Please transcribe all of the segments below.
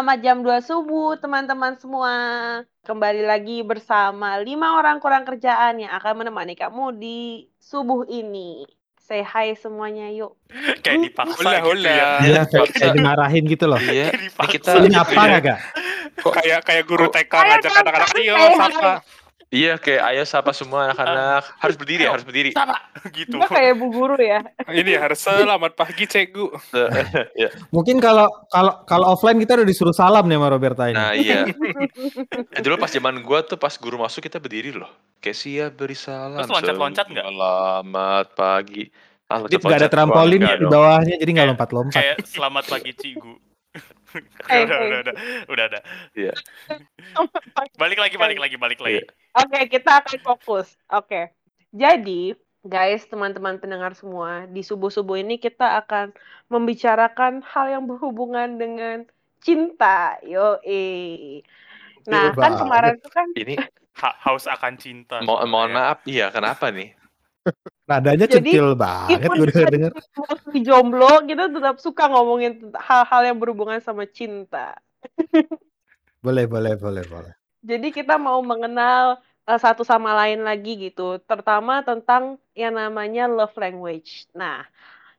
selamat jam 2 subuh teman-teman semua. Kembali lagi bersama lima orang kurang kerjaan yang akan menemani kamu di subuh ini. Say hi semuanya yuk. Kayak dipaksa Hola, gitu hola. ya. Iya, kayak kayak dimarahin gitu loh. Iya, Kayak ini dipaksa. kita Ini apa gak? kok kayak kayak guru TK ngajak anak-anak ayo hi." sapa Iya, kayak ayo sapa semua anak-anak. Harus berdiri, Ayo. harus berdiri. sapa gitu. Kita kayak bu guru ya. Ini harus selamat pagi cegu. ya. Mungkin kalau kalau kalau offline kita udah disuruh salam nih sama Roberta ini. Nah, iya. Dulu pas zaman gua tuh pas guru masuk kita berdiri loh. Kayak siap beri salam. Terus loncat-loncat nggak? Selamat pagi. Ah, Jadi nggak ada trampolin di bawahnya, jadi nggak lompat-lompat. Kayak selamat pagi Cigu. Udah, hey. udah, udah, udah, udah. Iya. Balik lagi, balik lagi, balik lagi. Oke, kita akan fokus. Oke. Jadi, guys, teman-teman pendengar semua, di subuh-subuh ini kita akan membicarakan hal yang berhubungan dengan cinta. Yo, Nah, Betul kan kemarin tuh kan Ini Ha- haus akan cinta. mo mohon maaf, iya kenapa nih? Nadanya centil banget gue denger denger. di jomblo kita tetap suka ngomongin hal-hal yang berhubungan sama cinta. Boleh, boleh, boleh, boleh. Jadi kita mau mengenal eh, satu sama lain lagi gitu, terutama tentang yang namanya love language. Nah,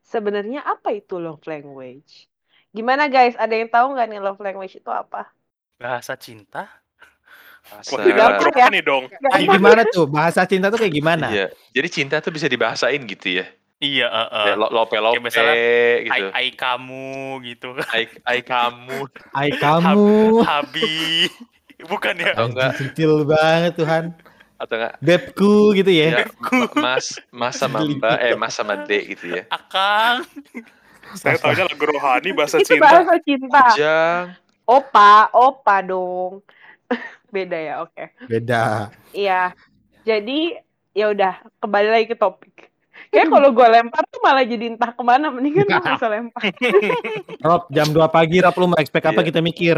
sebenarnya apa itu love language? Gimana guys? Ada yang tahu nggak nih love language itu apa? Bahasa cinta? Bahasa, Wah, tidak Gampang ya? nih dong. Kayak gimana tuh? Bahasa cinta tuh kayak gimana? Iya. Jadi cinta tuh bisa dibahasain gitu ya. Iya, eh, eh. Kayak lo- lope-lope Kayak misalnya, gitu. Ai, ai kamu gitu. Ai, ai kamu Ai kamu. Habi. Bukan ya? atau enggak Centil banget Tuhan. atau enggak Bebku gitu ya. ya ma- mas mas sama mbak eh mas sama d gitu ya Akang. Saya tahunya lagu rohani bahasa Itu cinta. bahasa cinta. Jang Opa, opa dong. Beda ya, oke. Beda. Iya. Jadi ya udah kembali lagi ke topik. Kayak kalau gue lempar tuh malah jadi entah ke mana. Mendingan gue bisa lempar. Rob, jam 2 pagi Rob lu mau expect apa Iya. kita mikir?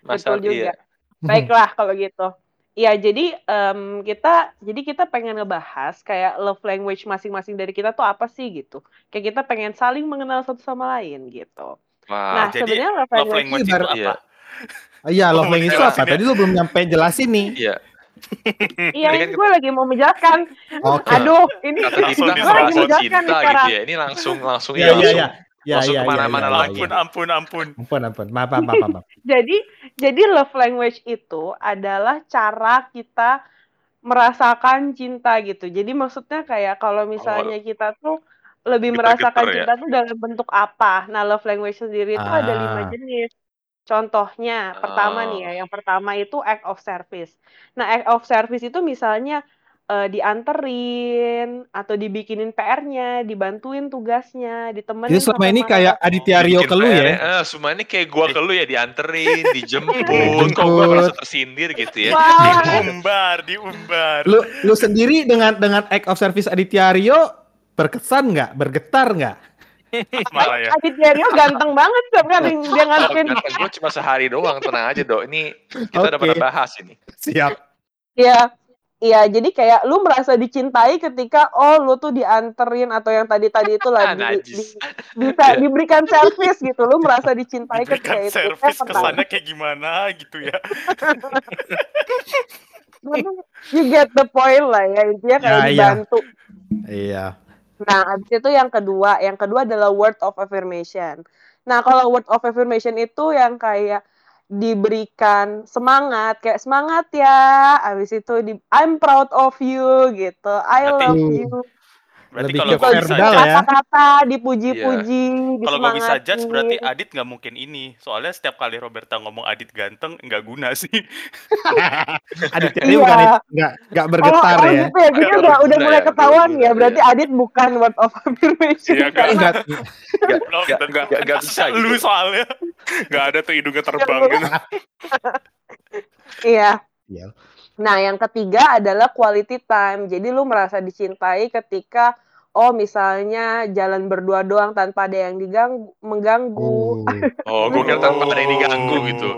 masal Betul juga. iya Baiklah kalau gitu. Iya, jadi em, kita jadi kita pengen ngebahas kayak love language masing-masing dari kita tuh apa sih gitu. Kayak kita pengen saling mengenal satu sama lain gitu. Nah, wah jadi sebenarnya love Love language, language itu ibarat- apa? iya Iya, love language itu apa? ya. Tadi lu belum nyampe jelasin nih. iya iya Tadi ini kan gue lagi mau menjelaskan. Oke. Aduh, ini gue lagi menjelaskan cinta nih gitu ya ini langsung langsung Iya, iya, langsung iya. Ya, langsung ya, ke mana-mana ya, ya, lagi. ya, Ampun, ya. ampun, ampun. Ampun, ampun. Maaf, maaf, maaf, maaf. Jadi jadi love language itu adalah cara kita merasakan cinta gitu. Jadi maksudnya kayak kalau misalnya kita tuh lebih merasakan ya? cinta tuh dalam bentuk apa? Nah, love language sendiri itu ada lima Ah. jenis. Contohnya, pertama nih ya, yang pertama itu act of service. Nah, act of service itu misalnya eh, dianterin atau dibikinin PR-nya, dibantuin tugasnya, ditemenin Jadi selama ini kayak. Aditya Rio ke lu ya. eh, semua ini kayak gua ke lu ya dianterin dijemput kok gua merasa tersindir gitu ya Diumbar, diumbar. Lu lu sendiri dengan dengan act of service Aditya Rio berkesan nggak? Bergetar nggak? Malah ya. Aditya Rio ganteng banget setiap kali dia kata gua cuma sehari doang tenang aja dok ini kita udah Oke. pernah bahas ini Siap. Iya, iya. Jadi kayak lu merasa dicintai ketika oh lu tuh dianterin atau yang tadi-tadi itu ah lagi di, najis bisa Ya. diberikan servis gitu. Lu merasa dicintai ketika Diberikan itu. Itu servis yang pertama. kesannya kayak gimana gitu ya. You get the point lah ya intinya kayak Ya, iya. dibantu. Iya. Nah, abis itu yang kedua, yang kedua adalah word of affirmation. Nah, kalau word of affirmation itu yang kayak diberikan semangat, kayak semangat ya. Abis itu di I'm proud of you gitu. I love you. Berarti Lebih kalau gue bisa verbal ya. Kata-kata dipuji-puji, kalau gue bisa judge berarti Adit nggak mungkin ini. Soalnya setiap kali Roberta ngomong Adit ganteng nggak guna sih. Aditya Rio Iya. bukan nggak nggak bergetar oh, oh ya. gitu ya. Nggak udah, udah mulai ya, ketahuan berguna, ya. Berarti iya. Adit bukan word of affirmation. Iya, kan? Enggak. Nggak- Belum nggak- tentu. nggak- nggak bisa gitu. Lu soalnya. Nggak ada tuh hidungnya terbang gitu. Iya. Iya. Nah, yang ketiga adalah quality time. Jadi lu merasa dicintai ketika oh misalnya jalan berdua doang tanpa ada yang diganggu, mengganggu. Oh. oh gua kira tanpa ada yang diganggu gitu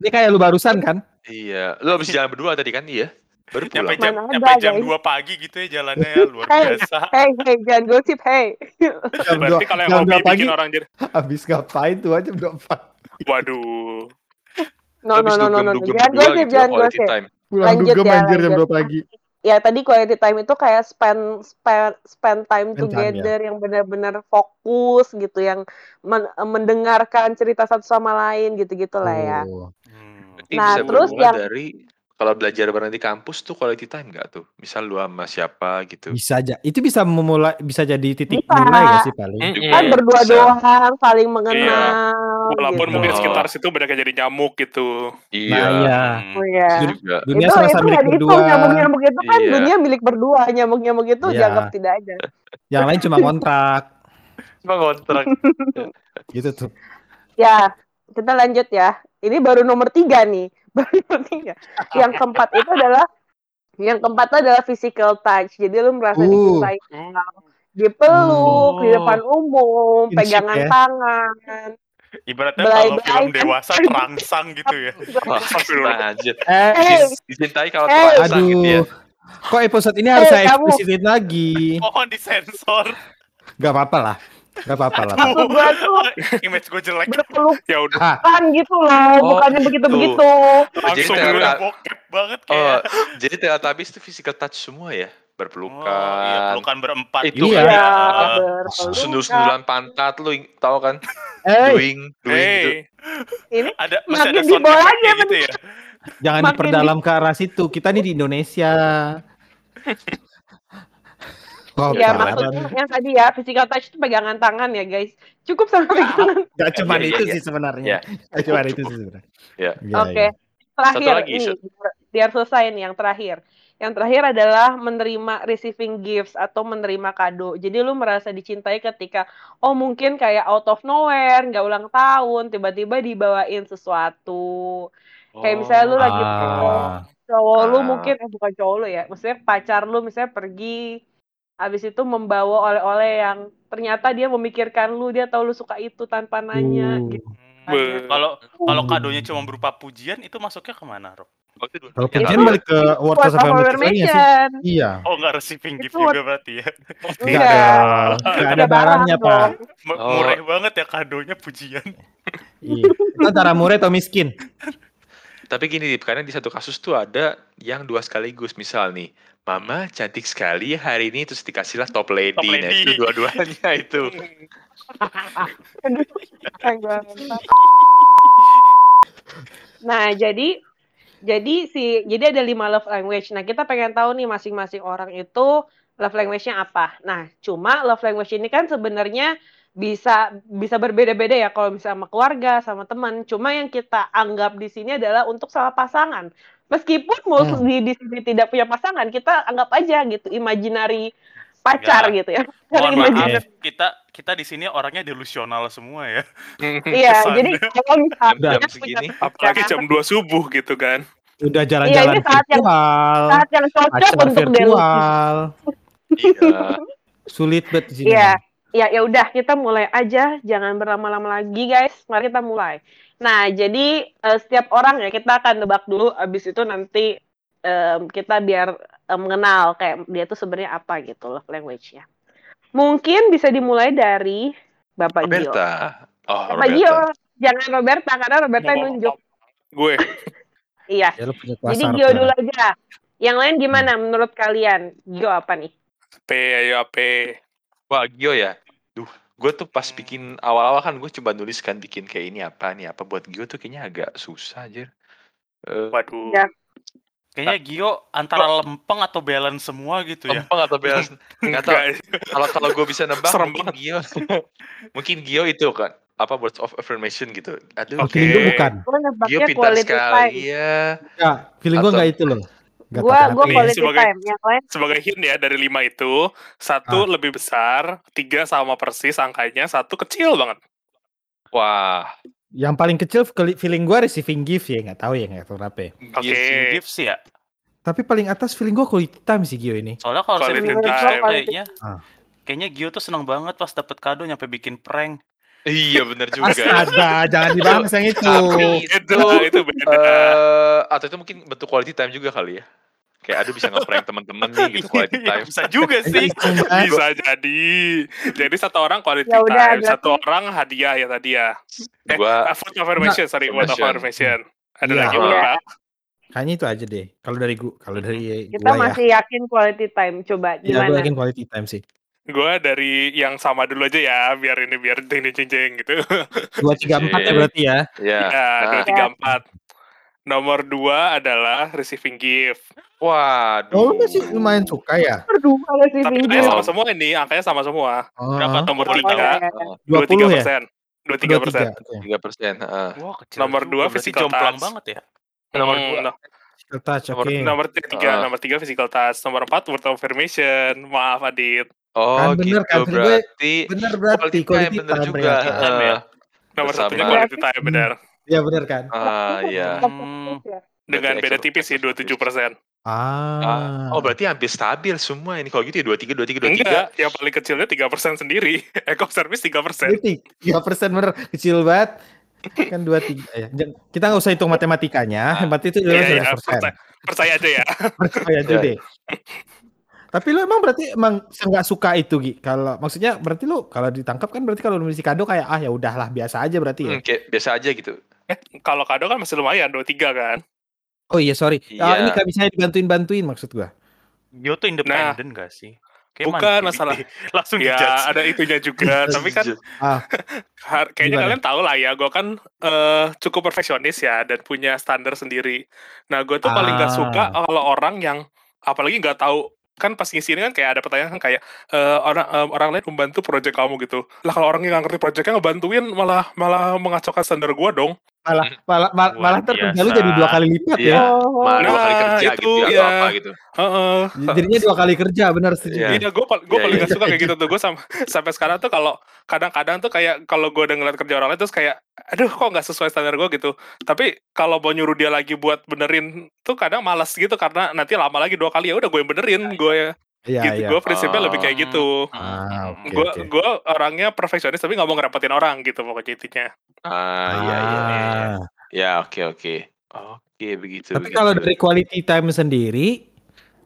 Ini kayak lu barusan kan? iya lu habis jalan berdua tadi kan iya baru Nyampe pulang jam, Mana nyampe ada, jam guys. 2 pagi gitu ya jalannya ya luar Hey, biasa. hey, hey, jangan gosip, hey. Jam Berarti kalau yang jam hobi pagi bikin orang jadi habis ngapain tuh aja jam 4. Waduh. No, no, no, no, no. dugem-dugem Jangan gosip, gitu ya, jangan quality gosip. Pulang Lanjut dugem ya, anjir jam lanjut. 2 pagi. Ya tadi quality time itu kayak spend spend spend time Spend time, together yang benar-benar fokus gitu, yang men- mendengarkan cerita satu sama lain gitu-gitu lah ya. Oh. Hmm. Nah, bisa terus yang- dari kalau belajar bareng di kampus tuh quality time nggak tuh? Misal lu sama siapa gitu. Bisa aja. Itu bisa memulai bisa jadi titik Bisa. mulai gak sih paling? Mm-mm. Kan Iya, berdua bisa. doang, saling mengenal. Walaupun gitu. mungkin Oh. sekitar situ banyak yang jadi nyamuk gitu. Iya. Nah, iya. Hmm. Oh iya. Dunia itu itu milik berdua. nyamuk-nyamuk itu kan Iya. dunia milik berdua nyamuk-nyamuk itu Iya. dianggap tidak ada Yang lain cuma kontrak. Cuma kontrak. gitu tuh. ya kita lanjut ya ini baru nomor tiga nih baru nomor tiga yang keempat itu adalah yang keempat itu adalah physical touch jadi lu merasa Uh. dicintai dipeluk di Oh. depan umum pegangan ya. tangan Ibaratnya Belai- kalau film dewasa terangsang gitu ya. Wah, Astagfirullah. Eh, Hey. Dicintai kalau Hey. terangsang gitu ya. aduh. Kok episode ini harus Eh, saya kamu. eksplisitin lagi? Mohon disensor. Gak apa-apa lah. Gak apa-apa lah. tuh Image gue jelek. Ya udah. Ah, gitu loh Oh, bukannya gitu. begitu begitu Langsung udah bokep banget Oh, kayak. jadi Teletubbies itu physical touch semua ya? Oh, iya, Berpelukan. pelukan berempat. Itu Iya. kan ya ya. berpelukan Sundul-sundulan pantat lu tahu kan? eh, Doing, doing gitu. Hey, ini Ada masih Makin ada di aja, gitu ya. jangan Makin diperdalam ke arah situ. Kita nih di Indonesia. Oh, Ya maksudnya yang tadi ya physical touch itu pegangan tangan ya guys. Cukup sama pegangan. Gak cuma Iya, iya, itu iya. sih sebenarnya. Iya. Gak cuma itu sih sebenarnya. Iya. Iya, Oke. iya. Terakhir Satu lagi, nih Sud. biar- biar selesai nih yang terakhir. Yang terakhir adalah menerima receiving gifts atau menerima kado. Jadi lu merasa dicintai ketika oh mungkin kayak out of nowhere, nggak ulang tahun, tiba-tiba dibawain sesuatu. Kayak misalnya lu lagi Ah, cowok lu Ah. mungkin eh bukan cowok lu ya, maksudnya pacar lu misalnya pergi habis itu membawa oleh-oleh yang ternyata dia memikirkan lu, dia tahu lu suka itu tanpa nanya uh. gitu. be- Kalau kalau kadonya cuma berupa pujian itu masuknya ke mana, Rob? Waktu dua- Kalau Ya, pujian Itu- balik ke Buat of nggak sih? Iya. Oh, nggak receiving gift juga berarti ya. Enggak Enggak. Enggak ada barangnya. Pak. Oh. Murah banget ya kadonya pujian. Iya. Itu antara murah atau miskin. Tapi gini, Dip, karena di satu kasus tuh ada yang dua sekaligus. Misal nih, Mama cantik sekali hari ini, terus dikasihlah top lady. Top Nah, lady. itu dua-duanya itu. Nah, jadi jadi si jadi ada lima love language. Nah, kita pengen tahu nih masing-masing orang itu love language-nya apa. Nah, cuma love language ini kan sebenarnya bisa bisa berbeda-beda ya kalau misalnya sama keluarga, sama teman. Cuma yang kita anggap di sini adalah untuk sama pasangan. Meskipun mau Hmm. di, di sini tidak punya pasangan, kita anggap aja gitu imaginary pacar Enggak. gitu ya. Mohon maaf, kita kita di sini orangnya delusional semua ya. Iya, jadi kalau misalnya Jam segini. apalagi jam 2 subuh gitu kan. Udah Iya, jalan-jalan ini saat yang- virtual. saat yang cocok untuk delusi. virtual. Iya. Sulit banget di sini. Iya, ya ya udah kita mulai aja, jangan berlama-lama lagi guys. Mari kita mulai. Nah, jadi eh, setiap orang ya kita akan tebak dulu, abis itu nanti em, kita biar em, mengenal kayak dia tuh sebenarnya apa gitu love language-nya. Mungkin bisa dimulai dari Bapak Gio. Roberta. Oh, Bapak Gio, jangan Roberta karena Roberta yang nunjuk. Gue Iya. Ya, Jadi Gio dulu aja. Yang lain gimana menurut kalian? Gio apa nih? P ayo AP. Wah, Gio ya. Duh, gue tuh pas bikin awal-awal kan gue coba nulis kan bikin kayak ini apa nih apa buat Gio tuh kayaknya agak susah aja. Eh, Waduh. Ya. Kayaknya Gio antara lempeng atau balance semua gitu ya. lempeng atau beres nggak tahu Enggak. kalau kalau gue bisa nebak Serem mungkin Gio mungkin Gio itu kan apa words of affirmation gitu aduh Oh, feeling gue bukan. Gio pintar quality sekali time. ya Enggak, feeling gue enggak itu loh. Enggak Gua tahu gua kenapa. quality Sebagai- time. Yang lain Sebagai hint ya dari lima itu satu lebih besar, tiga sama persis angkanya, satu kecil banget. wah Yang paling kecil feeling gue receiving gift ya, nggak tahu ya nggak tahu kenapa ya. Oke. Gifts ya. Tapi paling atas feeling gue quality time sih Gio ini. Soalnya kalau Quality receiving gifts time. tuh kayaknya Ah. kayaknya Gio tuh seneng banget pas dapet kado nyampe bikin prank. iya bener juga Astaga, jangan dibahas yang itu. Tapi Itu itu itu beda. eh atau itu mungkin bentuk quality time juga kali ya Kayak aduh bisa ngeprank teman-teman nih gitu quality Iya, time. bisa juga sih. Bisa jadi. Jadi satu orang quality Ya udah, time, satu orang hadiah ya tadi ya. Eh, Gua uh, food affirmation, sorry, word of affirmation. affirmation. Ada Iya. lagi Iya. berapa? Kayaknya itu aja deh. Kalau dari gua, kalau dari Kita gua ya. masih yakin quality time. Coba Iya, gua gimana? yakin quality time sih. Gue dari yang sama dulu aja ya, biar ini biar jeng jeng gitu. Dua tiga empat ya Shit. berarti ya. Ya. Ya, dua tiga empat. Nomor dua adalah receiving gift. Waduh. Oh, lu masih lumayan suka ya? Berdua Tapi receiving angkanya gift. sama semua ini, angkanya sama semua. Oh, Berapa tuh? Nomor Oh, tiga, dua tiga 20 ya? persen. Dua tiga persen. Tiga persen. Nomor dua, physical jomplang touch. banget ya. Nomor Hmm, dua. no- Physical touch, Nomor- oke. Nomor tiga, Ah. nomor tiga physical touch. Nomor empat word of affirmation. Maaf Adit. Oh Kan bener gitu kan, gue- berarti. Bener berarti quality bener juga. Time ya. heeh. Nomor satunya quality time benar. Iya bener kan? Ah iya. Hmm. Dengan Berarti beda tipis sih, extra dua tujuh persen. Ah. Ah, Oh berarti hampir stabil semua ini. Kalau gitu ya dua tiga dua tiga dua tiga. Enggak, yang paling kecilnya tiga persen sendiri. Eco service tiga persen. Jadi tiga persen bener kecil banget. Kan dua tiga ya. Jangan- Kita nggak usah hitung matematikanya. Yang penting itu Iya, jelas iya, persen. percaya, aja ya. Percaya aja deh. Tapi lu emang berarti emang nggak suka itu Gi? Kalau maksudnya berarti lu kalau ditangkap kan berarti kalau lu mesti kado kayak ah ya udahlah biasa aja berarti ya. Hmm, kayak biasa aja gitu. Kalau kado kan masih lumayan, dua tiga kan. Oh iya sorry. Ah, Iya. ini gak bisa dibantuin-bantuin maksud gua. Gio tuh independen gak sih? Kayak Bukan mandiri masalah. deh. Langsung Ya dijudge. ada itunya juga. Tapi kan Ah. kayaknya Gimana? kalian tahu lah ya, gue kan eh, cukup perfeksionis ya dan punya standar sendiri. Nah gue tuh paling gak Ah. suka kalau orang yang apalagi nggak tahu kan pas ngisi ini kan kayak ada pertanyaan kan kayak eh, orang em, orang lain membantu proyek kamu gitu. Lah kalau orang yang nggak ngerti proyeknya ngebantuin malah malah mengacaukan standar gue dong. Malah malah malah, malah ntar kerja lu jadi dua kali lipat Iya. ya. Oh, Malah dua kali Nah, kerja itu, gitu ya, iya. atau apa gitu. Heeh. Jadinya dua kali kerja benar setuju. Iya. Iya, gue gue Iya, paling iya. gak suka kayak gitu tuh. Gue sampai sampai sekarang tuh kalau kadang-kadang tuh kayak kalau gue udah ngeliat kerja orang lain terus kayak, aduh kok nggak sesuai standar gue gitu. Tapi kalau mau nyuruh dia lagi buat benerin tuh kadang malas gitu karena nanti lama lagi dua kali ya udah gue yang benerin. Gue Iya gitu. iya. Gue prinsipnya lebih kayak gitu. Ah, oke Gue oke. gue orangnya perfeksionis tapi nggak mau ngerepotin orang gitu pokoknya intinya. Ah iya iya. Ah. Ya oke oke. Oke begitu. Tapi begitu. kalau dari quality time sendiri,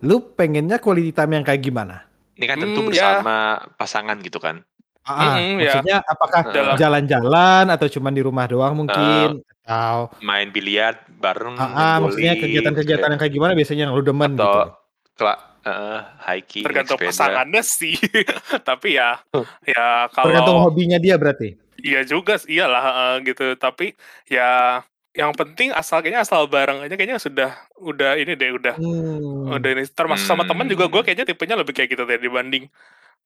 lu pengennya quality time yang kayak gimana? ini kan tentu Hmm, ya. bersama pasangan gitu kan. Ah, ya. maksudnya apakah Dalam- jalan-jalan atau cuma di rumah doang mungkin atau Main biliar bareng. ah, ah, maksudnya kegiatan-kegiatan yang kayak gimana biasanya yang lu demen atau gitu. kela- eh, hiking, Tergantung sepeda. pasangannya sih. tapi ya ya Tergantung kalau hobinya dia berarti. Iya juga, sih, iyalah heeh, gitu. Tapi ya yang penting asal kayaknya asal bareng aja kayaknya sudah udah ini deh udah Hmm. udah ini termasuk sama teman juga Hmm. gue kayaknya tipenya lebih kayak gitu deh dibanding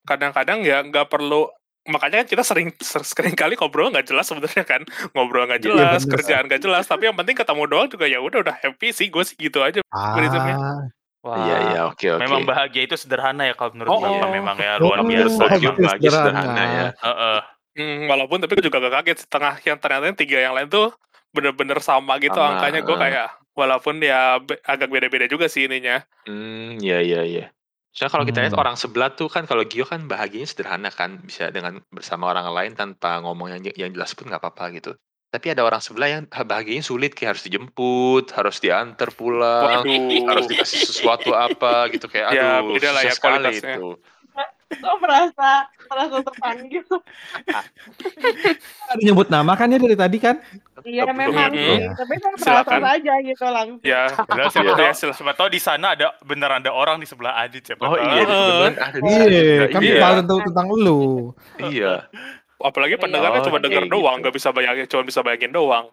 kadang-kadang ya nggak perlu makanya kan kita sering ser- sering kali ngobrol nggak jelas sebenarnya kan ngobrol nggak Iya, jelas bener. kerjaan nggak jelas tapi yang penting ketemu doang juga ya udah udah happy sih gue sih gitu aja. Ah, Wah, Iya iya oke oke. Memang bahagia itu sederhana ya kalau menurut Oh, Bapak oh. memang ya Oh, luar oh, biasa. bahagia Bahagia, bahagia sederhana. sederhana ya. Heeh. Hmm, walaupun tapi gue juga gak kaget setengah yang ternyata yang tiga yang lain tuh bener-bener sama gitu Sama, angkanya gue kayak walaupun ya be- agak beda-beda juga sih ininya Hmm, iya iya iya. Soalnya kalau kita lihat Hmm. orang sebelah tuh kan kalau Gio kan bahagianya sederhana kan bisa dengan bersama orang lain tanpa ngomong yang yang jelas pun nggak apa-apa gitu. Tapi ada orang sebelah yang bahagianya sulit kayak harus dijemput, harus diantar pulang, Waduh. harus dikasih sesuatu apa gitu kayak Ya, aduh beda lah susah ya sekali kualitasnya. itu. Kok merasa merasa terpanggil? ada nyebut nama kan ya dari tadi kan? Iya memang sih, tapi saya merasa Silakan. saja gitu langsung. ya Padahal siapa Iya. tahu, siapa tahu di sana ada beneran ada orang di sebelah Adit siapa Oh tahu. iya, beneran ada di Iya, sana. kan Iya. tahu tentang tentang lu. Iya. Apalagi pendengarnya Oh, cuma denger kayak doang gitu. nggak bisa bayangin cuma bisa bayangin doang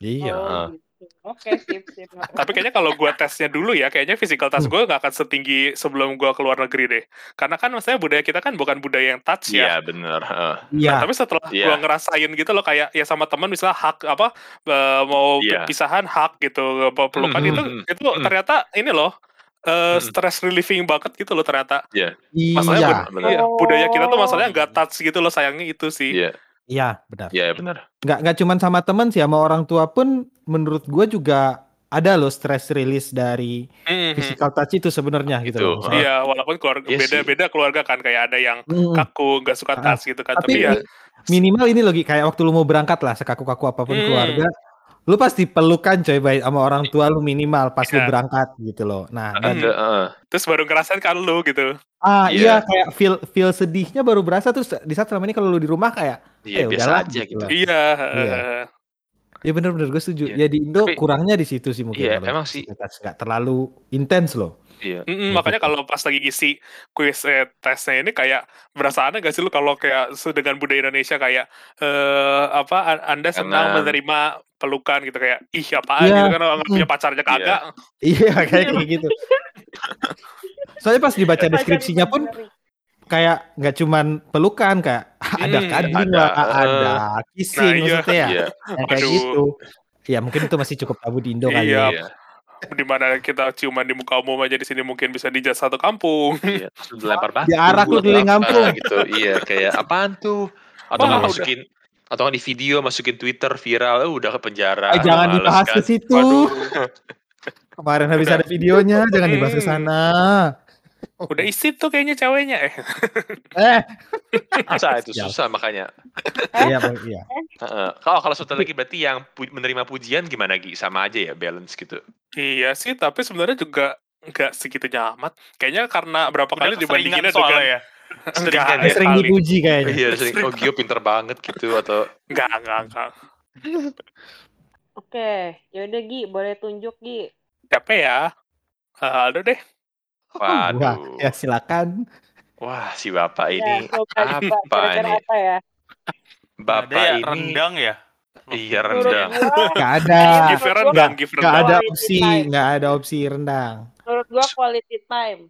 Iya. Oh, gitu. Oke, sip, sip. tapi kayaknya kalau gua tesnya dulu ya kayaknya physical touch gue nggak akan setinggi sebelum gua keluar negeri deh karena kan maksudnya budaya kita kan bukan budaya yang touch ya Iya bener. heeh. Iya. Tapi setelah Iya. gua ngerasain gitu loh kayak ya sama teman misalnya hak apa eh, mau Iya. pisahan hak gitu apa pelukan Hmm, itu hmm, itu hmm. ternyata ini loh eh, Hmm. stress relieving banget gitu loh ternyata. Iya. Masalahnya bener. iya, budaya kita tuh masalahnya nggak touch gitu loh sayangnya itu sih. Iya, Iya, benar. iya bener. Nggak nggak cuman sama temen sih, sama orang tua pun menurut gua juga ada loh stress release dari Mhm. physical touch itu sebenarnya gitu. Itu, loh. Iya, walaupun keluarga Iya sih. beda-beda keluarga kan kayak ada yang mm, kaku nggak suka Ah, touch gitu kan. tapi Tapi ya mi- minimal ini loh Gi, kayak waktu lu mau berangkat lah sekaku-kaku apa pun Hmm. keluarga, lu pasti pelukan coy baik sama orang tua lu minimal pas lu Iya. berangkat gitu loh. Nah, dan- Ada, heeh. Terus baru ngerasain kan lu gitu. ah Iya. iya kayak feel feel sedihnya baru berasa terus di saat selama ini kalau lu di rumah kayak Iya, eh, biasa udahlah aja gitu. loh. Iya. Iya. eh, Ya bener-bener gue setuju. Iya. Ya di Indo Tapi- kurangnya di situ sih mungkin. Iya, kalau emang sih. nggak terlalu intens loh. Iya. Mm-mm, Ya, makanya kalau pas lagi isi kuis eh, tesnya ini kayak berasa aneh gak sih lu kalau kayak dengan budaya Indonesia kayak eh apa Anda senang Senang. menerima pelukan gitu kayak ih apaan Iya, gitu kan orang nggak mm. punya pacarnya kagak. Iya kayak kayak gitu. Soalnya pas dibaca deskripsinya pun kayak nggak cuman pelukan kayak ada Hmm, cuddling ada, lah, eh. ada kissing Nah, iya. maksudnya ya. Iya. Yang kayak Aduh. gitu. Ya mungkin itu masih cukup tabu di Indo kali Iya. ya. Di mana kita ciuman di muka umum aja di sini mungkin bisa dijat satu kampung. Iya, dilempar batu. Diarak lu apa, kampung. gitu. Iya, kayak apaan tuh? Atau nggak Wah, masukin atau di video masukin Twitter viral, eh, udah ke penjara. Eh, jangan Males dibahas kan? ke situ. Waduh, Kemarin habis ada videonya, jangan dibahas ke sana. udah isi tuh kayaknya ceweknya eh. Eh, Masa itu susah makanya. iya, Bang, iya. Heeh. Kalau kalau satu lagi berarti yang pu- menerima pujian gimana Gi? Sama aja ya balance gitu. Iya sih, tapi sebenarnya juga nggak segitunya amat. Kayaknya karena berapa kali Udah dibandinginnya keseringan soalnya dengan ya. Sering Enggak, ya? Sering kali. dipuji kayaknya. Iya, sering. Oh Gio pinter banget gitu atau Enggak, enggak, enggak. Oke, yaudah Gi, boleh tunjuk Gi. Siapa ya? Ah, Aldo deh. Wah, waduh. ya silakan. Wah, si bapak Ya, ini coba apa kira-kira nih? apa ya? Bapak Ada ya ini rendang ya. Iya rendang. Gak ada. Give rendang, give Gak ada opsi, nggak ada opsi rendang. menurut gua quality time.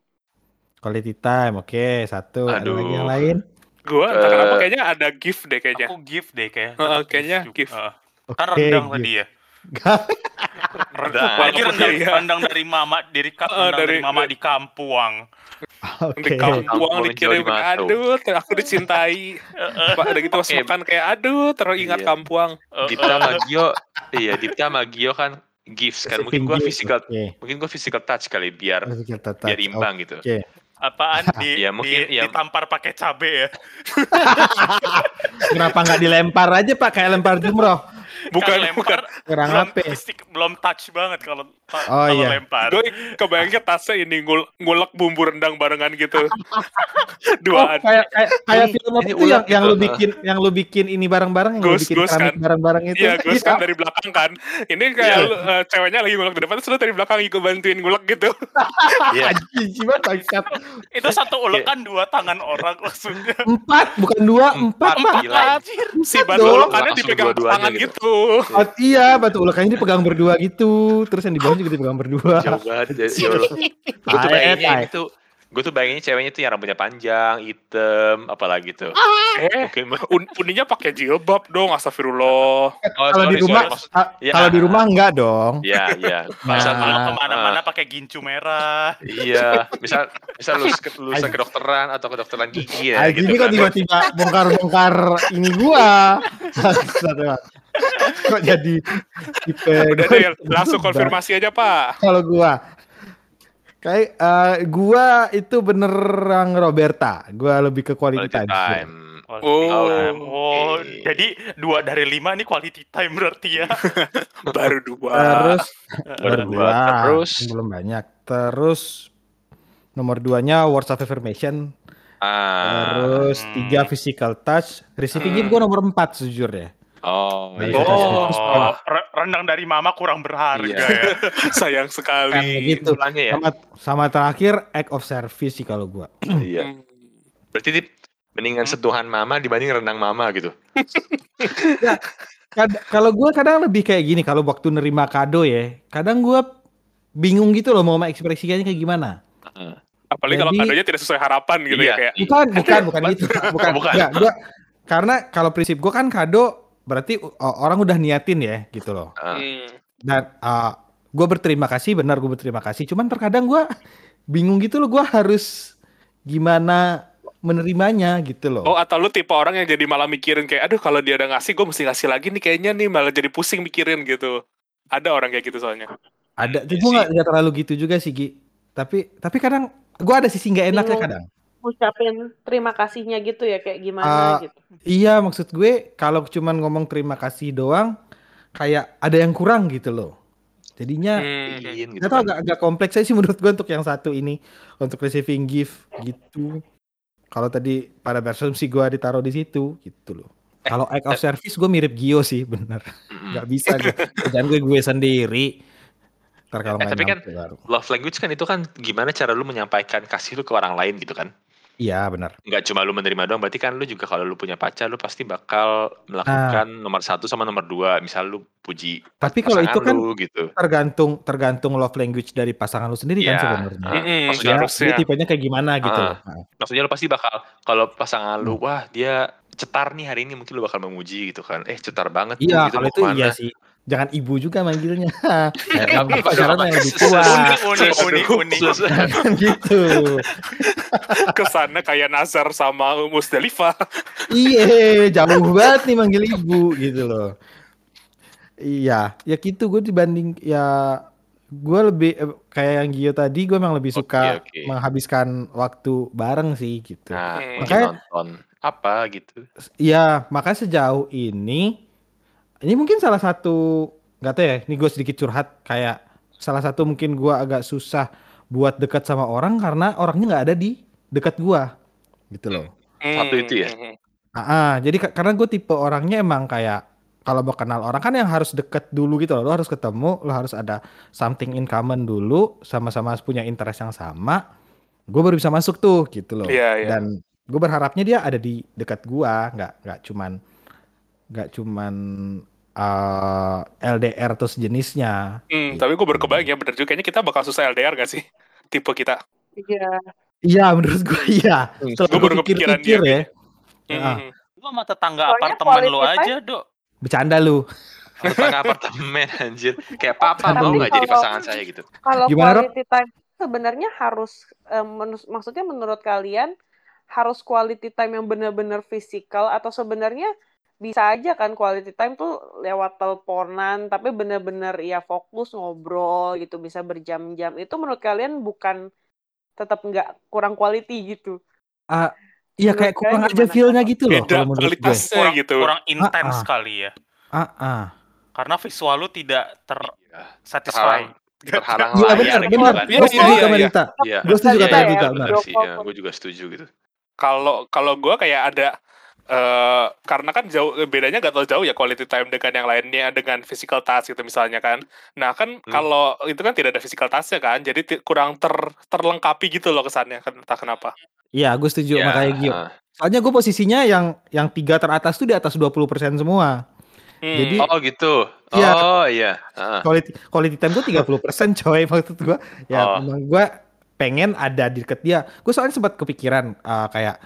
Quality time, oke satu. Ada Aduh. lagi yang lain? Gua Eh, kenapa kayaknya ada gift deh kayaknya. Aku gift deh kayak. Heeh, tetap kayaknya gift. Heeh. Oke, Kan rendang gitu. tadi ya. Gak- Rendang. Iya. rendang dari mama dari ka- Heeh, rendang dari, dari- mama di kampung. Oke. Di kampung Kampung dikirim aduh ter- aku dicintai. Pak udah gitu Oke. makan kayak aduh teringat Iya. kampuang. Heeh. Dipta sama Gio, iya Dipta sama Gio kan gifts kan. Mungkin gua physical, Oke. mungkin gua physical touch kali biar touch. biar imbang gitu. Oke. Apaan di, Ya, mungkin di- ya- ditampar pakai cabe ya. Kenapa nggak dilempar aja pak kayak lempar jumroh? Bukan Kan bukan. Kurang belum, apa? fisik- belum touch banget kalau Oh, iya. lempar. Gue kebayangnya tasnya ini ngul ngulek bumbu rendang barengan gitu. Oh, Duaan. kayak kayak kayak Ini- film ini itu yang ulat yang gitu. lu bikin yang lu bikin ini bareng-bareng yang lu Ghost, bikin kan? bareng-bareng itu. Iya, gue kan dari belakang kan. Ini kayak Iya. lu, eh, ceweknya lagi ngulek di depan, terus lu dari belakang ikut bantuin ngulek gitu. Iya. Itu satu ulekan dua tangan orang maksudnya. Empat bukan dua empat pak. Gila. Si Empat batu ulekannya dipegang tangan gitu. gitu. Oh, iya batu ulekannya dipegang berdua gitu. Terus yang di bawah juga dipegang berdua. Jauh banget ya, ya Allah. Gue tuh bayanginnya itu gue tuh bayanginnya ceweknya tuh yang rambutnya panjang, hitam, apalagi tuh. Eh, Mungkin un uninya pakai jilbab dong, astagfirullah. oh, Kalau di rumah ah, Ya. kalau di rumah enggak dong. Iya, iya. Nah. Misal Kalau ah, ke mana-mana pakai gincu merah. Iya, misal misal lulus ke lulusan kedokteran atau kedokteran gigi ya Ah, gitu gini kok kan. tiba-tiba bongkar-bongkar ini gua. Kok jadi tipe Udah deh, langsung konfirmasi aja, Pak. kalau gua kayak eh, gua itu benerang Roberta gua lebih ke quality, Quality time, time. Quality Oh, time. Oh, jadi dua dari lima nih quality time berarti ya. Baru dua. terus Baru baru dua. dua Terus? belum banyak terus nomor duanya words of affirmation Ah. terus Hmm. tiga physical touch receiving Hmm. gua nomor empat sejujurnya Oh, Nah, iya. Oh, rendang dari mama kurang berharga Iya. ya. Sayang Kan sekali. gitu Mulanya ya. sama sama terakhir act of service sih kalau gua Iya. Berarti Dip, mendingan Hmm. sentuhan mama dibanding rendang mama gitu. Kad- kalau gue kadang lebih kayak gini kalau waktu nerima kado ya kadang gue bingung gitu loh mau mengekspresikannya kayak gimana Apalagi kalau Jadi- kadonya tidak sesuai harapan gitu Iya. ya kayak. bukan bukan bukan gitu bukan Bukan. Enggak, gua karena kalau prinsip gue kan kado berarti uh, orang udah niatin ya gitu loh. Hmm. dan gue berterima kasih benar gue berterima kasih cuman terkadang gue bingung gitu loh gue harus gimana menerimanya gitu loh Oh atau lu tipe orang yang jadi malah mikirin kayak aduh kalau dia udah ngasih gue mesti ngasih lagi nih kayaknya nih malah jadi pusing mikirin gitu. Ada orang kayak gitu soalnya. ada Iya gue nggak terlalu gitu juga sih Gi tapi tapi kadang gue ada sisi nggak enaknya kadang Ngucapin terima kasihnya gitu ya kayak gimana Ah, gitu. Iya, maksud gue kalau cuman ngomong terima kasih doang, kayak ada yang kurang gitu loh. Jadinya Hmm. Ingin gitu kan. agak, agak kompleks aja sih menurut gue untuk yang satu ini untuk receiving gift gitu. Kalau tadi pada asumsi gue ditaruh di situ gitu loh. Kalau act of service gue mirip Gio sih bener. Gak bisa gue. Kerjaan gue gue sendiri. Ntar kalau Eh, tapi kan baru. Love language kan itu kan gimana cara lu menyampaikan kasih lu ke orang lain gitu kan. Iya benar. Nggak cuma lu menerima doang, berarti kan lu juga kalau lu punya pacar, lu pasti bakal melakukan nomor satu sama nomor dua. Misal lu puji Tapi kalau itu kan lu gitu. tergantung tergantung love language dari pasangan lu sendiri kan Iya. sebenarnya. Ah, Mm-mm, maksudnya Dia, harusnya. tipenya kayak gimana gitu Ah. loh. Nah, Maksudnya lu pasti bakal kalau pasangan lu Hmm. wah dia cetar nih hari ini mungkin lu bakal memuji gitu kan. Eh cetar banget Iya gitu kalau itu iya sih. Jangan ibu juga manggilnya. Yang apa- pacaran yang lebih tua. Uni, uni, uni. gitu. Ke sana kayak Nazar sama Musdalifah. Iya, jauh banget nih manggil ibu gitu loh. Iya, ya gitu gue dibanding ya gue lebih eh, kayak yang Gio tadi gue memang lebih suka Oke, oke. menghabiskan waktu bareng sih gitu. Nah, Hmm. Makanya- nonton apa gitu. Iya, makanya sejauh ini ini mungkin salah satu nggak tahu ya, ini gue sedikit curhat kayak salah satu mungkin gue agak susah buat dekat sama orang karena orangnya nggak ada di dekat gue gitu loh. Satu itu ya? Ah, ah, jadi ka- karena gue tipe orangnya emang kayak kalau mau kenal orang kan yang harus deket dulu gitu loh. Lo harus ketemu, lo harus ada something in common dulu, sama-sama punya interest yang sama. Gue baru bisa masuk tuh gitu loh. Iya, iya. Dan gue berharapnya dia ada di dekat gua, nggak nggak cuman nggak cuman eh, LDR atau sejenisnya. Hmm, tapi gue baru kebayang ya bener juga kayaknya kita bakal susah LDR gak sih? Tipe kita. Iya. Iya menurut gue iya. Setelah Gua gue baru kepikiran dia. ya, Hmm. Ah. Lu sama tetangga Soalnya apartemen lu aja, Dok. bercanda lu. Tetangga apartemen anjir. Kayak papa mau nggak jadi pasangan saya gitu. Kalau Gimana, quality time sebenarnya harus eh, menus- maksudnya menurut kalian harus quality time yang benar-benar fisikal atau sebenarnya bisa aja kan quality time tuh lewat teleponan tapi benar-benar ya fokus ngobrol gitu bisa berjam-jam itu menurut kalian bukan tetap nggak kurang quality gitu Ah, iya kayak kurang aja feel-nya gitu loh Beda kalau menurut gue. kualitasnya Kurang, gitu. kurang intens Ah, ah. kali ya. Ah, ah. Karena visual lu tidak Iya. tersatisfy. Terhalang Iya benar, benar. Gue setuju iya, sama iya. Dita. Iya. Gue setuju kata Dita. Gue juga setuju gitu. Kalau kalau gue kayak ada eh karena kan jauh bedanya gak terlalu jauh ya quality time dengan yang lainnya dengan physical touch gitu misalnya kan. Nah kan Hmm. kalau itu kan tidak ada physical touchnya kan, jadi kurang ter terlengkapi gitu loh kesannya. Entah kenapa. Iya, gue setuju Ya, makanya Gio. ah. Soalnya gue posisinya yang yang tiga teratas tuh di atas 20% semua. Hmm. Jadi- Oh gitu. Iya. Oh iya. Ah. Quality quality time gue 30% coy maksud gue. Ya Oh. memang gue pengen ada di deket dia. Gue soalnya sempat kepikiran eh, kayak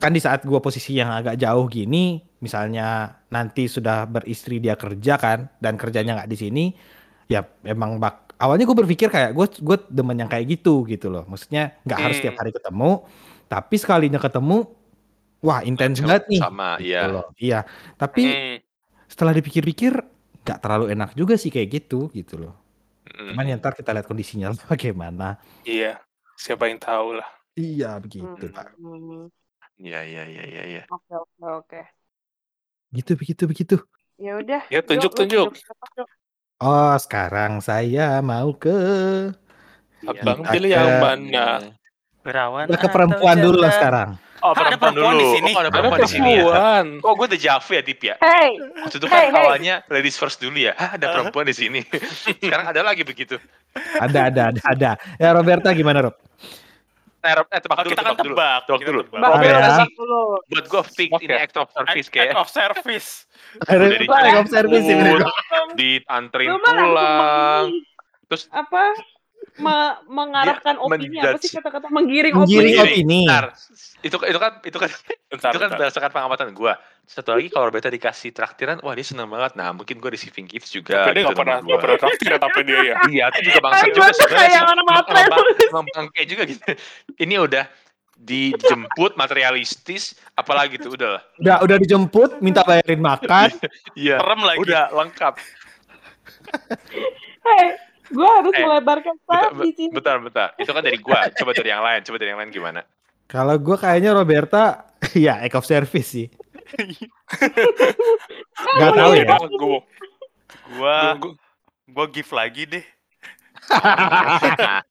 kan di saat gue posisi yang agak jauh gini, misalnya nanti sudah beristri dia kerja kan dan kerjanya nggak di sini, ya emang bak awalnya gue berpikir kayak gue gue demen yang kayak gitu gitu loh. Maksudnya nggak harus Hmm. tiap hari ketemu, tapi sekalinya ketemu, wah intens banget nih. sama, gitu iya. loh. Iya. Tapi Hmm. setelah dipikir-pikir nggak terlalu enak juga sih kayak gitu gitu loh. Mm. Cuman ya ntar kita lihat kondisinya bagaimana. Iya. Siapa yang tahu lah. Iya begitu Hmm, pak. Iya iya iya iya. iya. oke oke oke Gitu begitu begitu. ya udah Ya, Yuk, tunjuk, lu tunjuk. Yuk. Oh sekarang saya mau ke Iya. Abang Kita pilih ke- yang mana? Berawan. ke perempuan dulu lah sekarang. Oh, Ah, ada perempuan di sini. Oh, ada Ada perempuan di sini ya. perempuan. Oh, gue udah Javu ya, Dip ya. hey Waktu itu kan Hey, hey. awalnya ladies first dulu ya. Hah, ada perempuan di sini. Sekarang ada lagi begitu. Ada ada ada ada. Ya Roberta gimana Rob? Eh, Rob, eh tebak dulu, kita kan tebak dulu. tebak. Tebak dulu. Robert ya. sih. dulu Buat gue fix Oke. ini act of service kayak act of service. Dari Act of service jemput, Bro. dianterin pulang. Terus apa me- mengarahkan Dia opini apa sih menjudge. kata-kata menggiring, Menggiring opini opini. Bentar. Itu itu kan itu kan Bentar, itu kan bentar. berdasarkan pengamatan gue. Satu lagi kalau Roberta dikasih traktiran, wah dia seneng banget. Nah mungkin gue receiving gifts juga. Tapi dia gitu gak pernah, gak gua. pernah traktir ya tapi dia ya. Iya, itu juga bangsa Ay, juga gua sebenarnya Emang- bangke juga gitu. Ini udah dijemput materialistis, apalagi tuh udah lah. Udah udah dijemput, minta bayarin makan. Iya, Serem lagi. udah lengkap. Gue harus Eh, melebarkan sayap di sini. bentar, bentar. Itu kan dari gua. Coba dari yang lain. Coba dari yang lain gimana? Kalau gue kayaknya Roberta, ya act of service sih. Gak tahu ya. Gue Gua Gua- gua- gua give lagi deh.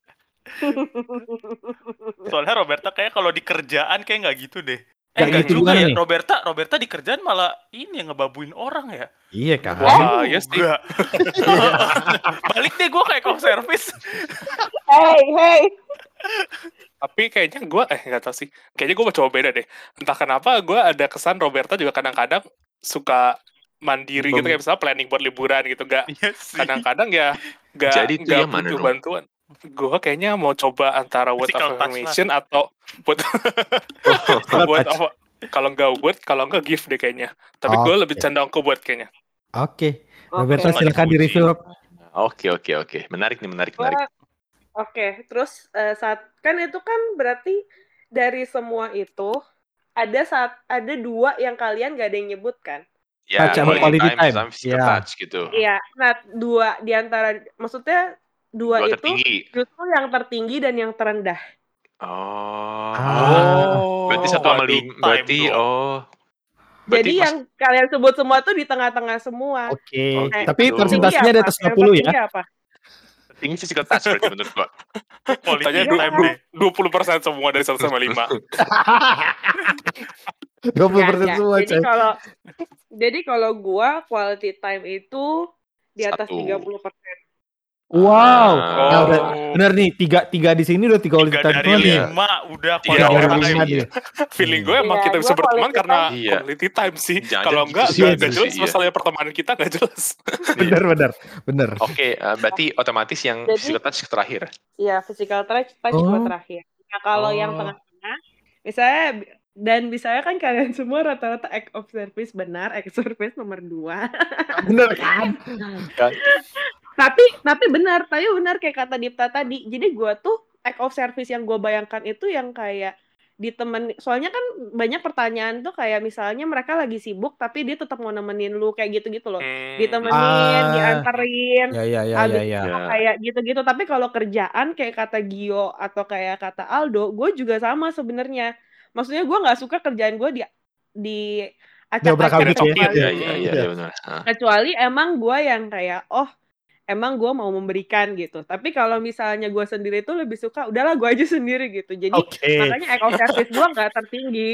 Soalnya Roberta kayak kalau di kerjaan kayak nggak gitu deh. Eh enggak gitu juga ya. nih? Roberta Roberta di kerjaan malah ini yang ngebabuin orang ya. Iya kan. Wah, iya sih. Enggak. Balik deh gua kayak call service. Hey, hey. Tapi kayaknya gue eh nggak tahu sih. Kayaknya gue mau coba beda deh. Entah kenapa gue ada kesan Roberta juga kadang-kadang suka mandiri gitu kayak misalnya planning buat liburan gitu gak Iya kadang-kadang ya gak, Jadi itu gak mana, Rom? bantuan gue kayaknya mau coba antara word Physical of affirmation atau buat buat apa kalau nggak word kalau nggak gift deh kayaknya tapi gue Oke. lebih cenderung ke buat kayaknya Oke. Oke. Roberta silakan di review. Oke oke oke. Menarik nih menarik menarik. Oke, terus eh, saat kan itu kan berarti dari semua itu ada saat ada dua yang kalian gak ada yang nyebut kan? Ya, sama quality time. sama physical Ya. touch gitu. Iya. Nah, dua di antara maksudnya dua, Dua itu tertinggi. justru yang tertinggi dan yang terendah. Oh. Ah. Berarti satu sama lima. Berarti dong. oh. Jadi mas- yang kalian sebut semua tuh di tengah-tengah semua. Oke. Oh, gitu. Tapi persentasenya di atas Yang 50 ya. apa? tinggi physical touch berarti menurut gua. Quality Tanya time deh. dua puluh persen semua dari satu sama lima 20% Nggak, semua, nggak. Jadi kalau jadi kalau gua quality time itu di atas Satu. 30 persen. Wow. Ah. Nah, udah, Oh. bener nih, tiga, tiga di sini udah tiga Tiga time dari lima udah Tiga quality dari time. feeling gue emang Iya, kita bisa berteman karena. Iya. quality time sih kalau gitu enggak iya nggak sih, jelas iya. masalahnya pertemanan kita nggak jelas Bener, bener, bener. Oke, eh, berarti otomatis yang Jadi- physical touch terakhir. Iya, physical touch touch Oh. terakhir. Nah, kalau yang Oh. tengah-tengah misalnya dan misalnya kan kalian semua rata-rata act of service benar, act of service nomor dua. Bener kan? tapi tapi benar, tapi benar kayak kata Dipta tadi. Jadi gua tuh act of service yang gua bayangkan itu yang kayak di temen soalnya kan banyak pertanyaan tuh kayak misalnya mereka lagi sibuk tapi dia tetap mau nemenin lu kayak gitu-gitu loh. Hmm. Ditemenin, Ah. dianterin, Ya, ya, ya, Abis ya, ya. Ya. kayak gitu-gitu tapi kalau kerjaan kayak kata Gio atau kayak kata Aldo gue juga sama sebenarnya maksudnya gue nggak suka kerjaan gue di di acak-acak ya? Iya, iya, iya, Iya. iya benar. Ah. kecuali emang gue yang kayak oh emang gue mau memberikan gitu tapi kalau misalnya gue sendiri tuh lebih suka udahlah gue aja sendiri gitu jadi Oke. makanya act of service gue nggak tertinggi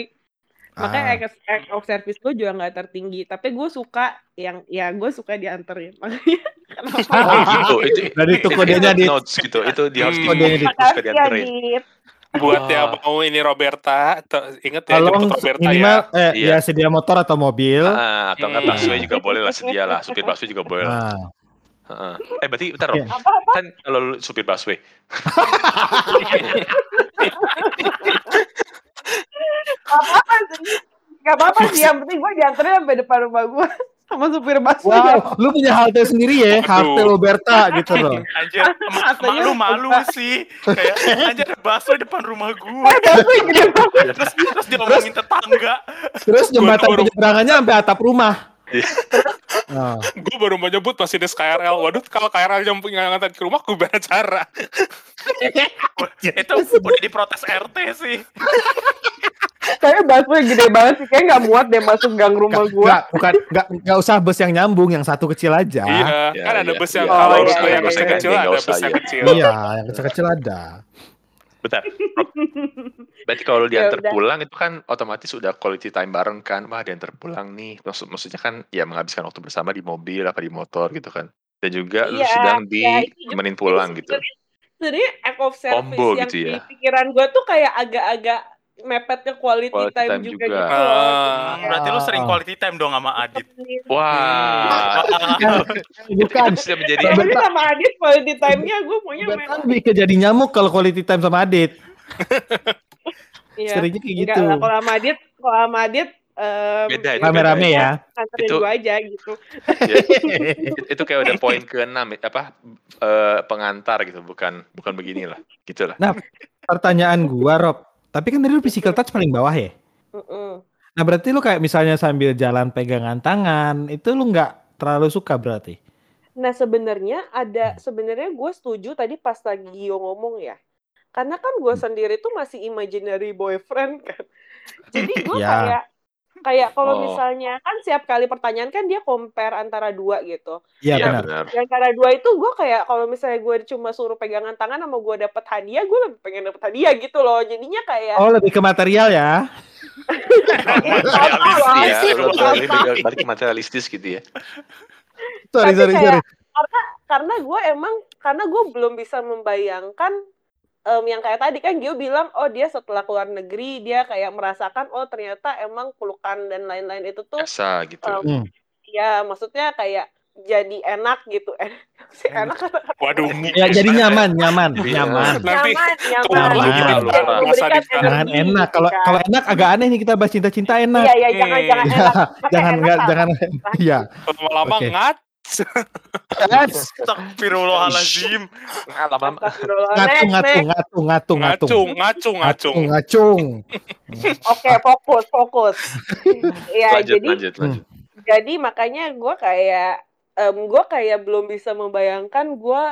makanya Ah. act act of service gue juga nggak tertinggi tapi gue suka yang ya gue suka dianterin makanya kenapa Oh gitu, itu Dan itu kodenya di- notes gitu. Itu di harus Hmm. Ya, dianterin. Buat Oh. yang mau ini Roberta inget ya Tolong jemput Roberta minimal ya eh, Iya. ya sedia motor atau mobil. Ah, atau enggak Hmm. busway juga boleh lah sedia lah. Supir busway juga boleh lah. Heeh. Eh berarti bentar. Iya. apa-apa Kan kalau lu supir busway. apa-apa sih Gak apa-apa sih, yang penting gue dianterin sampai depan rumah gue sama supir busway. wow, lu punya halte sendiri ya, halte. Roberta gitu loh. Anjir, emak, emak lu malu sih. Kayak anjir ada di depan rumah gua. Busway gede banget. Terus terus dia ngomongin tetangga. Terus jembatan penyeberangannya sampai atap rumah. Iya. Oh. gue baru mau nyebut masih di KRL waduh kalau KRL yang punya ngantar ke rumah gue gimana cara Itu udah diprotes RT sih. Kayaknya busway gede banget sih, kayak gak muat deh masuk gang rumah gue. Nggak, bukan nggak nggak usah bus yang nyambung, yang satu kecil aja. iya Iya, kan ada iya, bus yang iya. kalau rute iya, yang kecil ada bus yang kecil Iya, yang kecil-kecil ada. Bentar. Berarti kalau diantar udah. pulang itu kan otomatis udah quality time bareng kan. Wah, diantar pulang nih. Maksud maksudnya kan ya menghabiskan waktu bersama di mobil apa di motor gitu kan. Dan juga lu Iya, sedang juga- ditemenin pulang gitu. sebenarnya- act of service Combo yang gitu di ya. pikiran gue tuh kayak agak-agak mepet ke quality, Quality time, time juga, juga. gitu Hmm, berarti lu sering Ah. quality time dong sama Adit. Wah, itu, Bukan. itu sudah menjadi Tapi sama Adit quality time-nya gue maunya memang lebih ke jadi nyamuk kalau quality time sama Adit. Iya. Seringnya kayak Enggak gitu. lah, kalau sama Adit, kalau sama Adit em, Beda, itu Rame-rame ya. Itu- gue aja gitu. ya, itu kayak udah poin ke-6 apa eh, pengantar gitu, bukan bukan beginilah. Gitu lah. Pertanyaan gua, Rob. Tapi kan tadi lu physical touch paling bawah ya? Mm-mm. Nah berarti lu kayak misalnya sambil jalan pegangan tangan, itu lu nggak terlalu suka berarti? Nah sebenarnya ada sebenarnya gue setuju tadi pas lagi Gio ngomong ya. Karena kan gue sendiri tuh masih imaginary boyfriend kan. Jadi gue Ya. kayak Kayak kalau Oh. misalnya kan setiap kali pertanyaan kan dia compare antara dua gitu. Iya Iya benar. benar. Yang antara dua itu gue kayak kalau misalnya gue cuma suruh pegangan tangan sama gue dapet hadiah, gue lebih pengen dapet hadiah gitu loh. Jadinya kayak Oh lebih ke material ya? Ke- balik ke materialistis gitu ya. Sorry Tapi sorry kayak- sorry. karena gue emang karena gue belum bisa membayangkan em, yang kayak tadi kan Gio bilang oh dia setelah keluar negeri dia kayak merasakan oh ternyata emang pelukan dan lain-lain itu tuh Biasa gitu. em, Hmm. ya maksudnya kayak jadi enak gitu enak sih enak Waduh. Ya jadi nyaman nyaman Iya. nyaman. Nanti nyaman nyaman. Masa di- energi Jangan enak. Kalau kan. kalau enak agak aneh nih kita bahas cinta-cinta enak. iya iya jangan Hmm. jangan enak jangan nggak jangan iya. lama-lama ngat. Astagfirullahaladzim. Nah, lama-lama Astagfirullah. Ngatu Next, ngatu next. ngatu ngatu ngatu. Ngacung, ngacung, ngacung. ngacung. Oke, fokus, fokus. Iya, lanjut, jadi lanjut, lanjut. jadi makanya gue kayak em gue kayak belum bisa membayangkan gue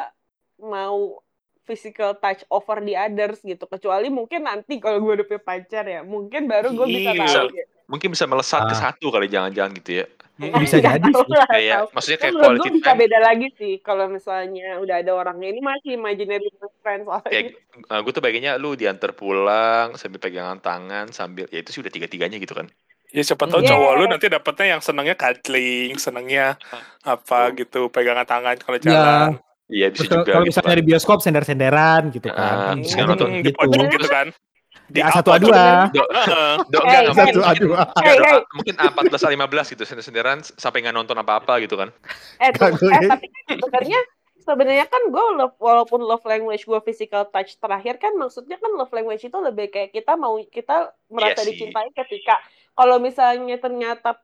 mau physical touch over the others gitu kecuali mungkin nanti kalau gue udah punya pacar ya mungkin baru gue bisa Iya. tahu gitu. Mungkin bisa melesat ke Ah. satu kali jangan-jangan gitu ya. Bisa Nggak jadi sih. Kayak maksudnya Kan kayak menurut quality bisa time beda lagi sih kalau misalnya udah ada orangnya ini masih imaginary friends soalnya. kayak gue tuh bagiannya lu diantar pulang sambil pegangan tangan sambil ya itu sih udah tiga-tiganya gitu kan. Ya siapa tahu Yes. cowok lu nanti dapetnya yang senangnya cuddling, senangnya apa gitu, pegangan tangan kalau Ya. jalan. Iya bisa juga kalau gitu misalnya kan. di bioskop sender-senderan gitu Ah, kan. Bisa nonton Hmm, gitu. di pojok gitu kan. Di A1 apa tuh? A2. Do, Heeh. do, Hey, enggak, enggak, hey. mungkin, Aduh, mungkin, aduh. Hey, enggak, hey. mungkin A14 A15 gitu sender-senderan sampai nggak nonton apa-apa gitu kan. Eh, tuh, eh ya. tapi kan sebenarnya sebenarnya kan gue love, walaupun love language gue physical touch terakhir kan maksudnya kan love language itu lebih kayak kita mau kita merasa Iya sih. dicintai ketika kalau misalnya ternyata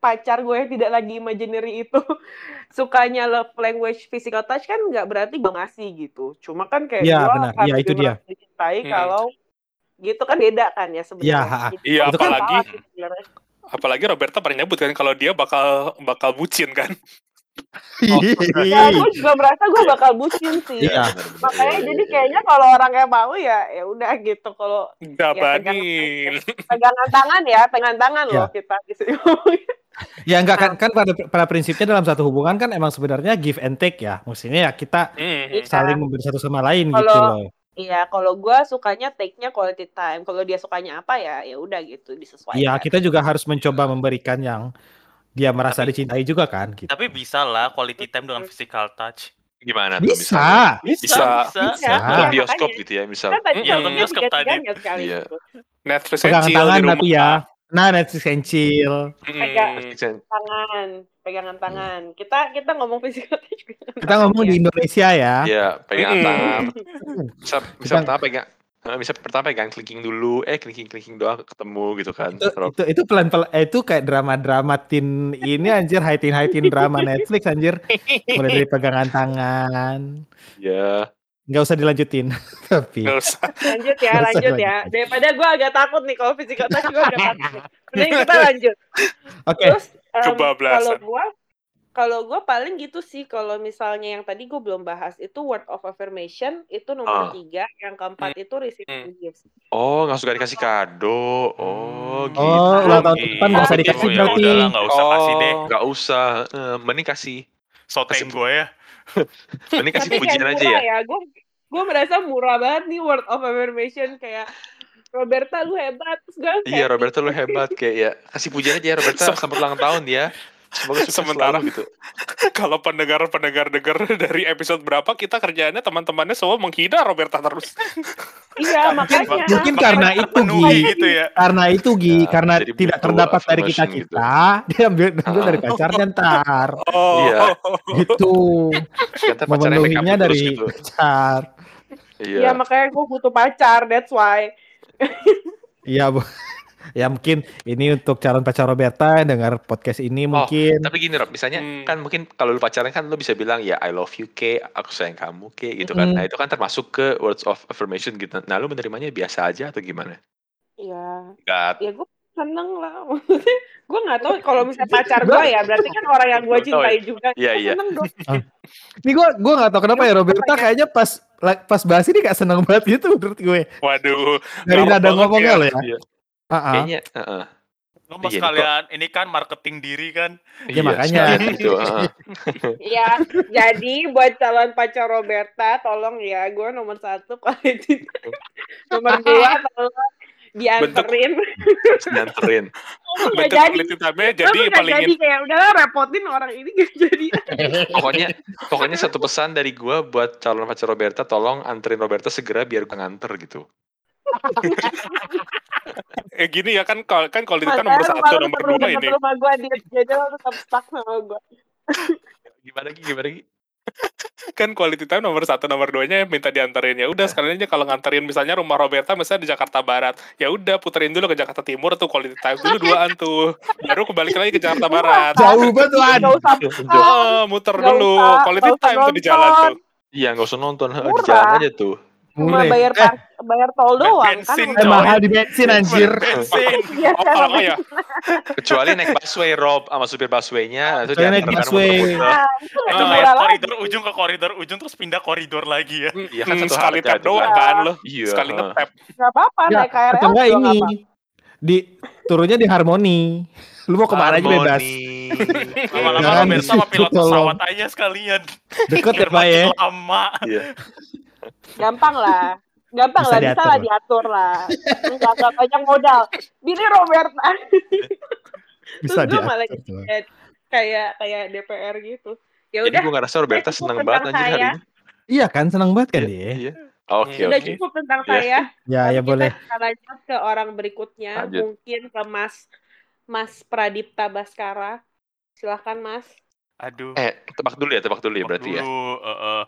pacar gue yang tidak lagi imaginary itu sukanya love language physical touch kan nggak berarti gue ngasih gitu cuma kan kayak Iya, gue benar. akan Iya, itu dia. merasa dicintai Hmm. kalau gitu kan beda kan ya sebenarnya Iya, ha. Gitu. Iya, kan apalagi-. Apalagi Roberta pernah nyebut kan kalau dia bakal bakal bucin kan. ya gue juga merasa gue bakal bucin sih Iya. benar-benar. makanya Iya, jadi iya, iya. kayaknya kalau orang yang mau ya ya udah gitu kalau Dabanin. pegangan tangan ya pegangan tangan Iya. loh kita di sini Ya enggak kan kan pada pada prinsipnya dalam satu hubungan kan emang sebenarnya give and take ya. Maksudnya ya kita Hmm. saling memberi satu sama lain gitu Kalau- loh. Iya, kalau gue sukanya take-nya quality time. Kalau dia sukanya apa ya, ya udah gitu disesuaikan. Iya, kita juga harus mencoba memberikan yang dia merasa Tapi- dicintai juga kan gitu. Tapi bisa lah quality time dengan physical touch. Gimana tuh Bisa. misalnya? Bisa. Bisa. Bisa. Nonton Iya, bioskop makanya. gitu ya misal. Kan Iya, contohnya bioskop tadi. Iya. gitu. Netflix Pegangan tangan tapi ya. Nah, Netflix and chill. Hmm. Pegang- Tangan, pegangan tangan. Kita kita ngomong physical touch. Kita ngomong di Indonesia ya. Iya, pegangan Mm-mm. tangan. Bisa, bisa Kita- pertama pegang eh, bisa pertama pegang clicking dulu, eh clicking clicking doang ketemu gitu kan. Itu itu, itu pelan pelan eh, itu kayak drama-drama teen ini anjir high teen high teen drama Netflix anjir. Mulai dari pegangan tangan. Ya, Nggak usah dilanjutin. Tapi usah. Lanjut ya, usah lanjut ya. Daripada gue agak takut nih kalau physical touch gue agak takut. nih. Mending kita lanjut. oke. Terus em, Kebablasan. kalau gua kalau gua paling gitu sih kalau misalnya yang tadi gue belum bahas itu word of affirmation itu nomor tiga, yang keempat itu Hmm. receiving gifts. Oh, nggak suka dikasih kado. Oh, Hmm. gitu. Oh, ulang tahun Gitu. depan nggak usah dikasih Oh, ya berarti. udahlah, nggak usah kasih deh. Oh, Nggak usah. Eh, mending kasih. Kasih- gue ya. Mending kasih Tapi pujian aja ya. ya. Gue gue merasa murah banget nih word of affirmation kayak Roberta lu hebat terus gue Iya, Roberta lu hebat kayak ya. Kasih pujian aja ya Roberta Se- selamat ulang tahun ya. Semoga sukses Sementara- selalu gitu. Kalau pendengar-pendengar dengar dari episode berapa kita kerjaannya teman-temannya semua menghina Roberta terus. iya makanya Mungkin karena itu Gi. gitu ya. Karena itu Gi, Ya, karena tidak terdapat dari kita kita, dia ambil, ambil Ah. dari pacarnya ntar, Oh. Iya. gitu. Memenuhinya dari gitu. pacar. iya Iya. makanya gue butuh pacar that's why Iya, Bu. Ya mungkin ini untuk calon pacar Roberta yang dengar podcast ini Oh, mungkin. Tapi gini Rob, misalnya Hmm. kan mungkin kalau lu pacaran kan lu bisa bilang ya I love you K, aku sayang kamu K gitu kan. Mm. Nah, itu kan termasuk ke words of affirmation gitu. Nah, lu menerimanya biasa aja atau gimana? iya ya gue seneng lah maksudnya gue nggak tahu kalau misalnya pacar gue ya berarti kan orang yang gue tahu cintai ya. juga Iya, iya. seneng dong Ini gua gua nggak tahu kenapa ya Roberta kayaknya pas pas bahas ini gak seneng banget gitu menurut gue. Waduh. Dari nada ngomongnya ya. loh ya. Iya. Ah. Kayaknya heeh. Lo mau Iya, sekalian ini kan marketing diri kan. Ya, makanya. sekalian itu. heeh. Ya, jadi buat calon pacar Roberta, tolong ya, gue nomor satu time. Nomor dua, tolong dianterin. Nyanterin. Nggak Bentuk jadi. Jadi jadi nggak paling jadi kayak udahlah repotin orang ini gak jadi. Pokoknya pokoknya satu pesan dari gua buat calon pacar Roberta, tolong anterin Roberta segera biar gua nganter gitu. Eh gini ya kan kalau kan quality time Makanya nomor satu nomor dua ini rumah gue dia jadi lo tetap stuck sama gue. Gimana lagi? Gimana lagi? kan quality time nomor satu nomor duanya minta dianterin ya udah sekalian aja kalau nganterin misalnya rumah Roberta misalnya di Jakarta Barat ya udah puterin dulu ke Jakarta Timur tuh quality time dulu duaan tuh baru kembali lagi ke Jakarta Barat Jauh banget. Gak oh, muter Nggak dulu usah, quality time tuh di jalan tuh Iya, nggak usah nonton, di Murah. jalan aja tuh. Cuma bayar Eh, bayar tol doang kan. bensin, eh, mahal di bensin anjir. Bensin. Iya, oh kalau ya Kecuali naik busway, Rob, sama supir busway-nya, itu Kecuali naik busway. Nah, itu Ah, kayak lagi. koridor ujung ke koridor ujung terus pindah koridor lagi ya. Iya kan Hmm, satu sekali tap itu doang kan. kan lo Iya, sekali nge-tap Gak apa-apa Ya, naik KRL atau enggak juga ini di turunnya di Harmoni. Lu mau ke mana aja bebas. Lama-lama Jangan sama pilot pesawat aja sekalian. Deket ya Pak ya. lama. Iya. Gampang lah. Gampang Bisa lah, bisa diatur lah lah. diatur lah. Enggak enggak banyak modal. Bini Roberta. Bisa Terus gue malah diatur. tuh. kayak kayak kayak DPR gitu. Ya Jadi udah, gue ngerasa Roberta seneng tentang banget anjir hari saya. ini. Iya kan senang banget kan dia. Iya. Oke, udah oke. cukup tentang Iya. saya. Ya ya kita boleh. bisa lanjut ke orang berikutnya, Lanjut. mungkin ke Mas Mas Pradipta Baskara. Silahkan Mas. Aduh. Eh, tebak dulu ya, tebak dulu ya berarti ya. Dulu, eh, eh.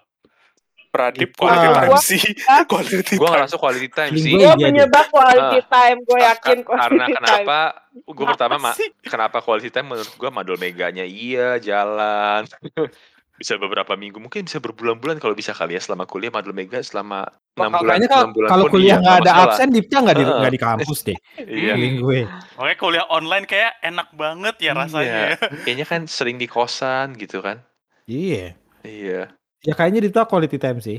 Pradip quality Ah. time sih quality Gue time ngerasa quality time sih. gue Gue menyebab quality time, gue yakin quality karena time. kenapa gue pertama ma- kenapa quality time menurut gue madol meganya iya jalan bisa beberapa minggu mungkin bisa berbulan-bulan kalau bisa kali ya selama kuliah madol mega selama enam bulan enam bulan kalau kuliah iya, nggak ada masalah. absen, Dipta nggak di nggak di kampus deh. iya gue. Makanya kuliah online kayak enak banget ya rasanya. Iya. kayaknya kan sering di kosan gitu kan Iya. iya Ya kayaknya Dipta quality time sih.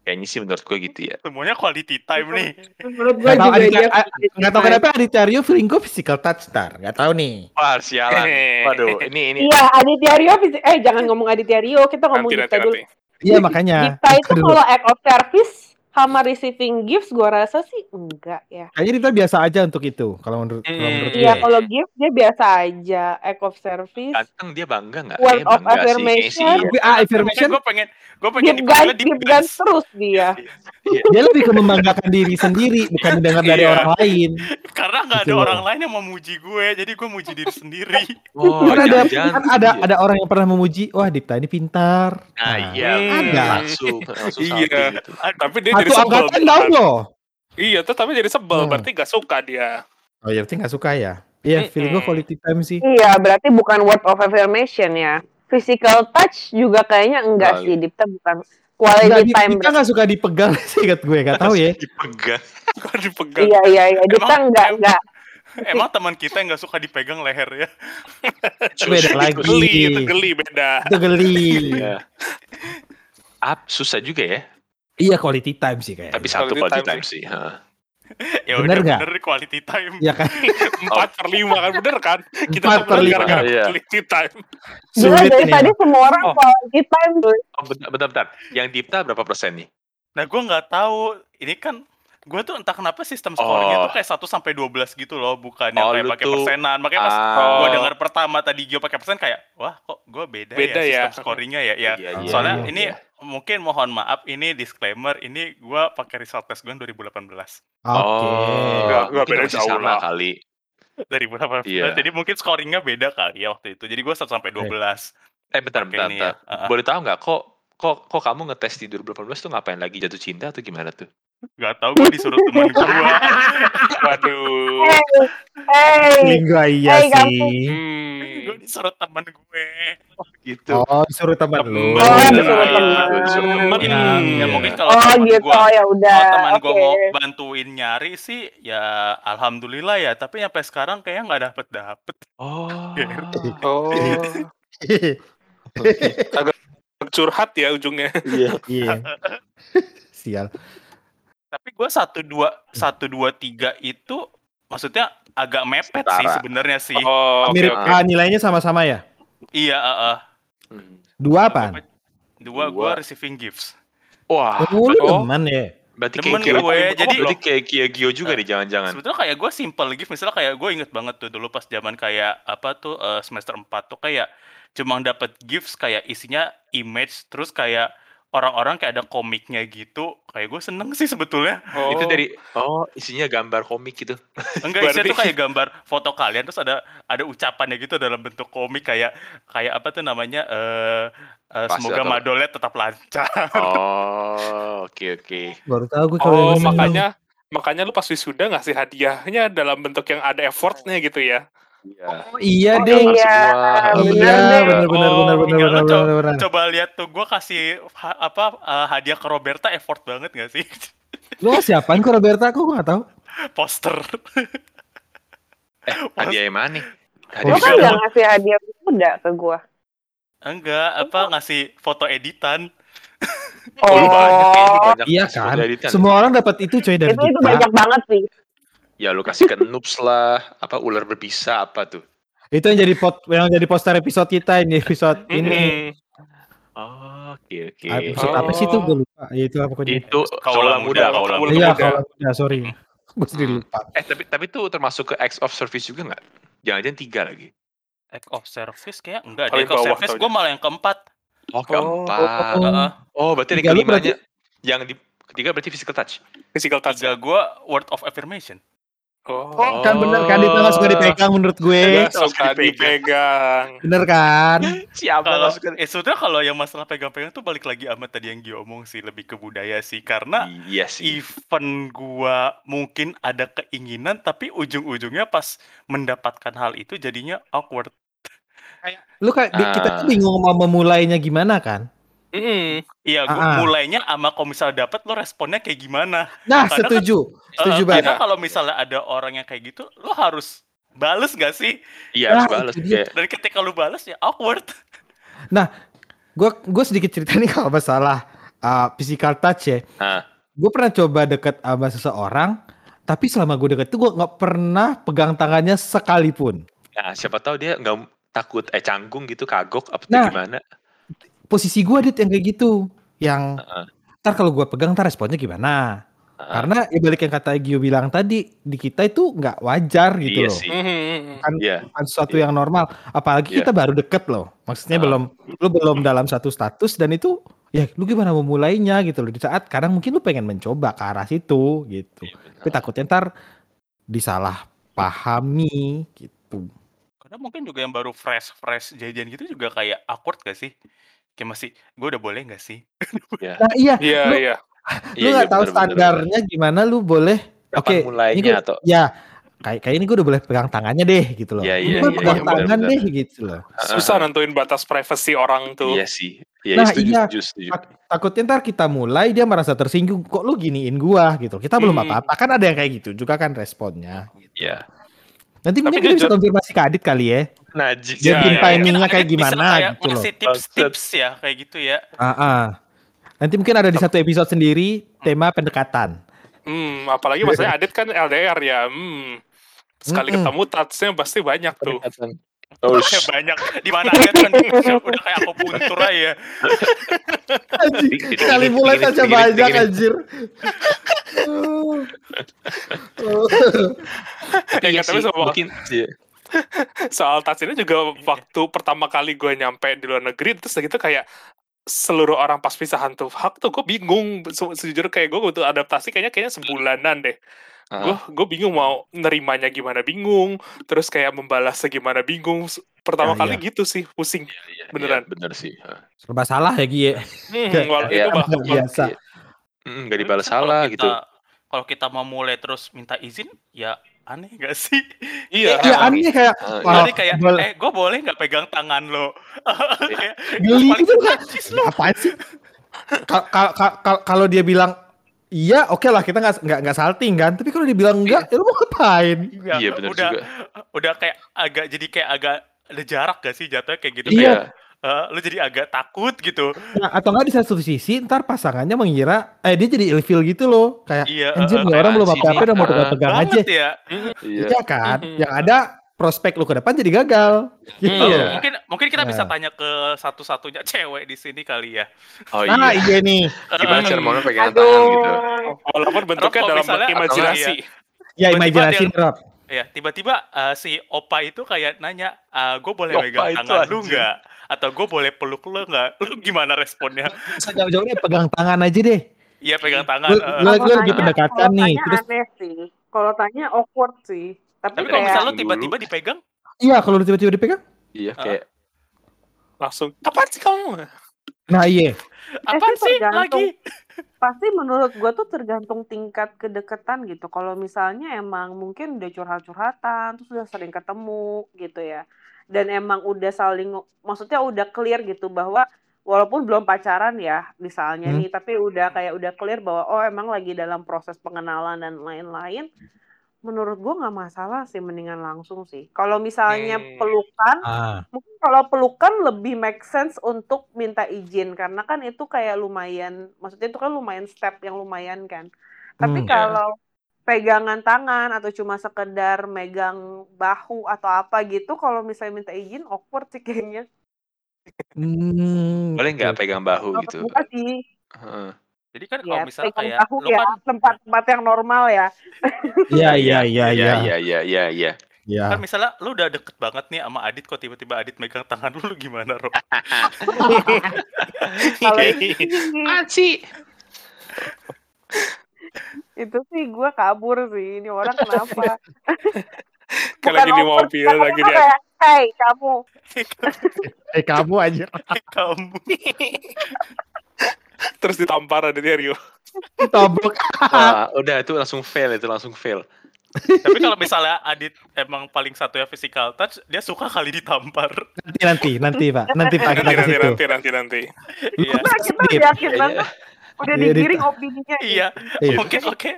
kayaknya sih menurut gue gitu ya Semuanya quality time nih. Menurut gue juga Aditya, dia a- nggak tahu kenapa Aditya Rio feeling gue physical touch star. Nggak tahu nih. wah sialan waduh ini ini Iya, Aditya Rio, fisik- eh jangan ngomong Aditya Rio, kita ngomong nanti Dipta nanti dulu. Iya makanya. Dipta itu kalau act of service sama receiving gifts, gue rasa sih enggak ya. Kayaknya Dipta biasa aja untuk itu. Kalau menurut kalau Hmm. menurut Iya, kalau gift dia biasa aja. Act of service, ganteng dia bangga nggak Word Kayaknya of sih affirmation. iya. Ah, affirmation gue pengen gue pengen gift gun, di gift gun terus dia. dia lebih ke membanggakan diri sendiri bukan dengar dari Iya. orang lain. karena nggak ada Gitu loh. orang lain yang memuji gue jadi gue muji diri sendiri oh kan ada kan ada iya. ada orang yang pernah memuji, wah Dipta ini pintar. nah iya Hmm. Ada. langsung langsung Iya. gitu tapi dia Satu sebel angkatan tahu loh. iya tuh tapi jadi sebel Hmm. berarti gak suka dia Oh ya berarti nggak suka ya? Iya, feeling gue quality time sih. Iya, berarti bukan word of affirmation ya. Physical touch juga kayaknya enggak Nggak. sih, Dipta bukan quality Di- time. Dipta nggak suka dipegang sih, ingat gue nggak tahu ya. dipegang kok dipegang Iya, iya, iya. Dipta Emang- enggak, enggak. emang teman kita yang nggak suka dipegang leher ya Beda lagi. geli itu geli beda Itu geli. Iya. Up susah juga ya. Iya quality time sih kayaknya. Tapi satu Quality quality time time sih. ha. ya Bener udah bener quality time Iya kan? empat per lima kan bener kan kita Empat per lima. gara-gara Iya. quality time Gila Sulit dari nih. tadi semua orang Oh. quality time tuh. Oh, bentar, bentar, bentar. Yang Dipta berapa persen nih? nah gue nggak tahu ini kan gue tuh entah kenapa sistem skornya Oh. tuh kayak 1 sampai 12 gitu loh bukan yang Oh, kayak pakai persenan makanya pas Ah. gue dengar pertama tadi Gio pakai persen kayak wah kok gue beda, Beda ya ya. sistem scoringnya ya ya Iya, iya, soalnya iya, ini iya. Mungkin mohon maaf ini disclaimer ini gue pakai result test gue 2018 Oke. Oh, nggak mungkin beda masih jauh sama lah. kali. 2018 Iya. jadi mungkin scoringnya beda kali ya waktu itu jadi gue 1 sampai 12 Eh, bentar, Oke, bentar, ini bentar. ya. Ah, ah. Boleh tahu nggak kok kok kok kamu ngetes di 2018 tuh ngapain lagi jatuh cinta atau gimana tuh? Gak tau gue disuruh temen gue waduh Hey, hey, iya Hey, kamu. sih. Gue disuruh temen gue Gitu. Oh, disuruh teman lu. Temen. Oh, Iya, disuruh temen. Disuruh temen. ya, ya mungkin kalau Oh temen gitu, gue ya udah. kalau teman gue Oke. mau bantuin nyari sih ya alhamdulillah ya tapi sampai sekarang kayaknya nggak dapet dapet Oh. oh curhat ya ujungnya Iya. Iya. Sial. tapi gue satu dua satu dua tiga itu maksudnya agak mepet sih Setara. sebenarnya sih. Oh, Mirip oke. ah, nilainya sama-sama ya? Iya, heeh. Hmm. Dua apa? Dua, Dua. gua receiving gifts. Wah, Oh, lu Oh. teman ya? berarti Demen kayak gue, jadi- berarti kayak Kia Gio juga nih jangan-jangan. Sebetulnya kayak gue simple gift, misalnya kayak gue inget banget tuh dulu pas zaman kayak apa tuh eh, semester 4 tuh kayak cuma dapat gifts kayak isinya image terus kayak orang-orang kayak ada komiknya gitu. Kayak gue seneng sih sebetulnya. Oh. Itu dari oh isinya gambar komik gitu. Enggak isinya tuh kayak gambar foto kalian terus ada ada ucapannya gitu dalam bentuk komik kayak kayak apa tuh namanya eh eh, Pas semoga atau- Madolet tetap lancar. Oh, oke oke. Baru tahu gue kalau Oh, makanya makanya lu pas wisuda ngasih hadiahnya dalam bentuk yang ada effortnya gitu ya. Iya. Oh, iya Oh, deh. iya, Iya, benar benar Oh, benar benar iya, benar benar. Coba lihat tuh gue kasih ha- apa eh, hadiah ke Roberta effort banget gak sih? Lu siapaan kok Roberta? Aku nggak tahu. Poster. Eh, hadiah yang mana nih? Lo kan gak ngasih hadiah muda ke gua. Enggak, apa ngasih foto editan. Oh, lu banyak lu banyak Iya kan? editan. Semua orang dapat itu coy dari Itu itu kita. banyak banget sih. Ya lu kasih ke noobs lah, apa ular berbisa apa tuh? Itu yang jadi pot yang jadi poster episode kita ini episode ini. Oh, oke oke. Episode Oh. apa sih itu gue lupa. Ya itu apa pokoknya. Itu Kaula muda, muda, kaula muda. muda. Iya muda. kalau ya sorry. Gue sendiri lupa. Eh tapi tapi itu termasuk ke X of service juga nggak? Jangan-jangan tiga lagi. Act of service kayak enggak. Act of service gue malah yang keempat. Oh keempat. Oh. Heeh. Oh berarti lu kelimanya yang di ketiga berarti physical touch. Physical touch. Tiga gue word of affirmation. Oh. Oh. Kan bener kan itu nggak suka dipegang menurut gue. Nggak suka dipegang. Bener kan? Siapa Kalau masukan? eh sebetulnya kalau yang masalah pegang-pegang tuh balik lagi sama tadi yang Gio omong sih lebih ke budaya sih karena Iya sih. event gua mungkin ada keinginan tapi ujung-ujungnya pas mendapatkan hal itu jadinya awkward. Lu kayak di- kita tuh Ah. bingung mau memulainya gimana kan? Iya, gua Ah, ah. mulainya sama kalau misalnya dapet lo responnya kayak gimana. Nah, Karena setuju. Setuju Eh, banget. Karena kalau misalnya ada orang yang kayak gitu, lo harus bales gak sih? Iya harus Nah, balas itu dia. kayak. Dan ketika lo bales ya awkward. Gue gue sedikit cerita nih kalau masalah uh, physical touch ya. Nah, Gue pernah coba deket sama seseorang, tapi selama gue deket itu gue nggak pernah pegang tangannya sekalipun. nah siapa tahu dia nggak takut eh canggung gitu kagok apa tuh Nah. gimana? Posisi gue dit yang kayak gitu, yang Heeh. ntar kalau gue pegang ntar responnya gimana? Heeh. Karena ya balik yang kata Gio bilang tadi, di kita itu nggak wajar gitu Iya loh. sih. Kan Iya. bukan sesuatu yang normal. Apalagi Iya. kita baru deket loh. Maksudnya Ah. belum, lu belum dalam satu status dan itu ya lu gimana memulainya gitu loh. Di saat kadang mungkin lu pengen mencoba ke arah situ gitu. Iya, benar. Tapi takutnya ntar disalah pahami gitu. Karena mungkin juga yang baru fresh fresh jajan gitu juga kayak awkward gak sih? Kayak masih, gue udah boleh gak sih? Iya. Nah iya, Iya, lu, iya. lu nggak tahu standarnya gimana lu boleh. Kapan Oke, mulainya ini gua- atau ya kayak kayak ini gue udah boleh pegang tangannya deh gitu loh. Iya, Ini iya, gua iya, pegang iya, tangan benar-benar. deh gitu loh. Susah nentuin batas privasi orang tuh. Iya sih. Iya, Nah, setuju, iya. setuju, setuju. Tak- takutnya ntar kita mulai dia merasa tersinggung kok lu giniin gua gitu kita belum Hmm. apa-apa kan ada yang kayak gitu juga kan responnya Iya. Nanti mungkin kita bisa konfirmasi ke Adit kali ya Najis. Iya, Jadiin iya, timingnya Mungkin kayak gimana kayak gitu loh tips-tips ya kayak gitu ya. Ah, ah. nanti mungkin ada di satu episode sendiri tema pendekatan Hmm, apalagi maksudnya Adit kan LDR ya. Hmm. Sekali Mm-mm. ketemu touch-nya pasti banyak tuh. Oh, Kayak banyak di mana aja kan udah kayak aku puntur aja. Dikit, sekali mulai saja banyak anjir Ya, Iya tapi sih, soal, mungkin iya. soal touch ini juga waktu pertama kali gue nyampe di luar negeri terus gitu kayak seluruh orang pas pisahan tuh hak tuh gue bingung Se- sejujurnya kayak gue butuh adaptasi kayaknya kayaknya sebulanan deh gue gue bingung mau nerimanya gimana bingung terus kayak membalasnya gimana bingung pertama Ya, kali iya. gitu sih pusing iya, beneran. iya, bener sih. Serba salah ya Gie hmm, wal- Iya, itu bah- biasa nggak dibalas Tapi misalnya salah kalau gitu. kita- Kalau kita mau mulai terus minta izin, ya aneh gak sih? iya ya aneh kayak Jadi kayak, boleh. eh gue boleh nggak pegang tangan lo? Kayak, geli itu kan apaan sih Ka- ka- ka- ka- kalau dia bilang iya oke lah kita nggak nggak nggak salting kan tapi kalau dia bilang enggak ya lu mau ngapain Iya, Iya bener udah, juga. udah kayak agak jadi kayak agak ada jarak gak sih jatuhnya kayak gitu Iya. kayak eh, lu jadi agak takut gitu. Nah, atau enggak di satu sisi ntar pasangannya mengira eh dia jadi ilfil gitu loh kayak Iya, anjir kayak orang belum apa-apa udah mau pegang-pegang aja ya. Iya. iya kan yang ada prospek lu ke depan jadi gagal gitu Oh, Iya. Mungkin mungkin kita bisa Nah. tanya ke satu-satunya cewek di sini kali ya. Oh nah iya. iya nih Gimana cara mau pegangan tangan gitu? Walaupun bentuknya Rob, dalam misalnya, imajinasi. ya Tiba-tiba imajinasi Rob Ya, tiba-tiba eh, si Opa itu kayak nanya, gue boleh Opa megang itu tangan lu nggak? Atau gue boleh peluk lu nggak? Lu gimana responnya? sejauh-jauhnya pegang tangan aja deh Iya pegang tangan. Lu- eh. lu- Kalau lagi pendekatan kalau nih, tanya terus- aneh sih. Kalau tanya awkward sih. Tapi, Tapi kalau misalnya lu Dulu. tiba-tiba dipegang, iya kalau lu tiba-tiba dipegang Iya Ah. kayak Langsung, apa sih kamu? nah iya apa sih sih tergantung. lagi? pasti menurut gua tuh tergantung tingkat kedekatan gitu. Kalau misalnya emang mungkin udah curhat-curhatan, terus udah sering ketemu gitu ya. Dan emang udah saling, maksudnya udah clear gitu bahwa walaupun belum pacaran ya misalnya Hmm. nih, tapi udah kayak udah clear bahwa oh emang lagi dalam proses pengenalan dan lain-lain. Menurut gua nggak masalah sih, mendingan langsung sih. Kalau misalnya Hmm. pelukan, ah mungkin kalau pelukan lebih make sense untuk minta izin karena kan itu kayak lumayan maksudnya itu kan lumayan step yang lumayan kan tapi Hmm. kalau pegangan tangan atau cuma sekedar megang bahu atau apa gitu kalau misalnya minta izin awkward sih kayaknya Hmm, boleh nggak pegang bahu gitu? gua sih Heeh. Jadi kan ya kalau misalnya pegang kayak bahu lu ya kan tempat-tempat yang normal ya Iya iya iya Iya iya. iya iya iya iya. Iya. kan misalnya lu udah deket banget nih sama Adit kok tiba-tiba Adit megang tangan lu, lu gimana Rob? kalau Kayak, itu sih "Apaan sih? itu sih gua kabur sih ini orang kenapa Kayak lagi di mobil, kamu lagi tuh di kayak hey kamu Eh kamu aja. Kamu. terus ditampar ada di Rio. Tabok. Wah, udah itu langsung fail itu langsung fail. Tapi kalau misalnya Adit emang paling satu ya physical touch, dia suka kali ditampar. Nanti nanti nanti Pak. Nanti Pak kita Nanti ke nanti situ. nanti nanti nanti. Iya. Kita udah yakin banget udah Iya, digiring opininya. Iya, Iya. mungkin oke.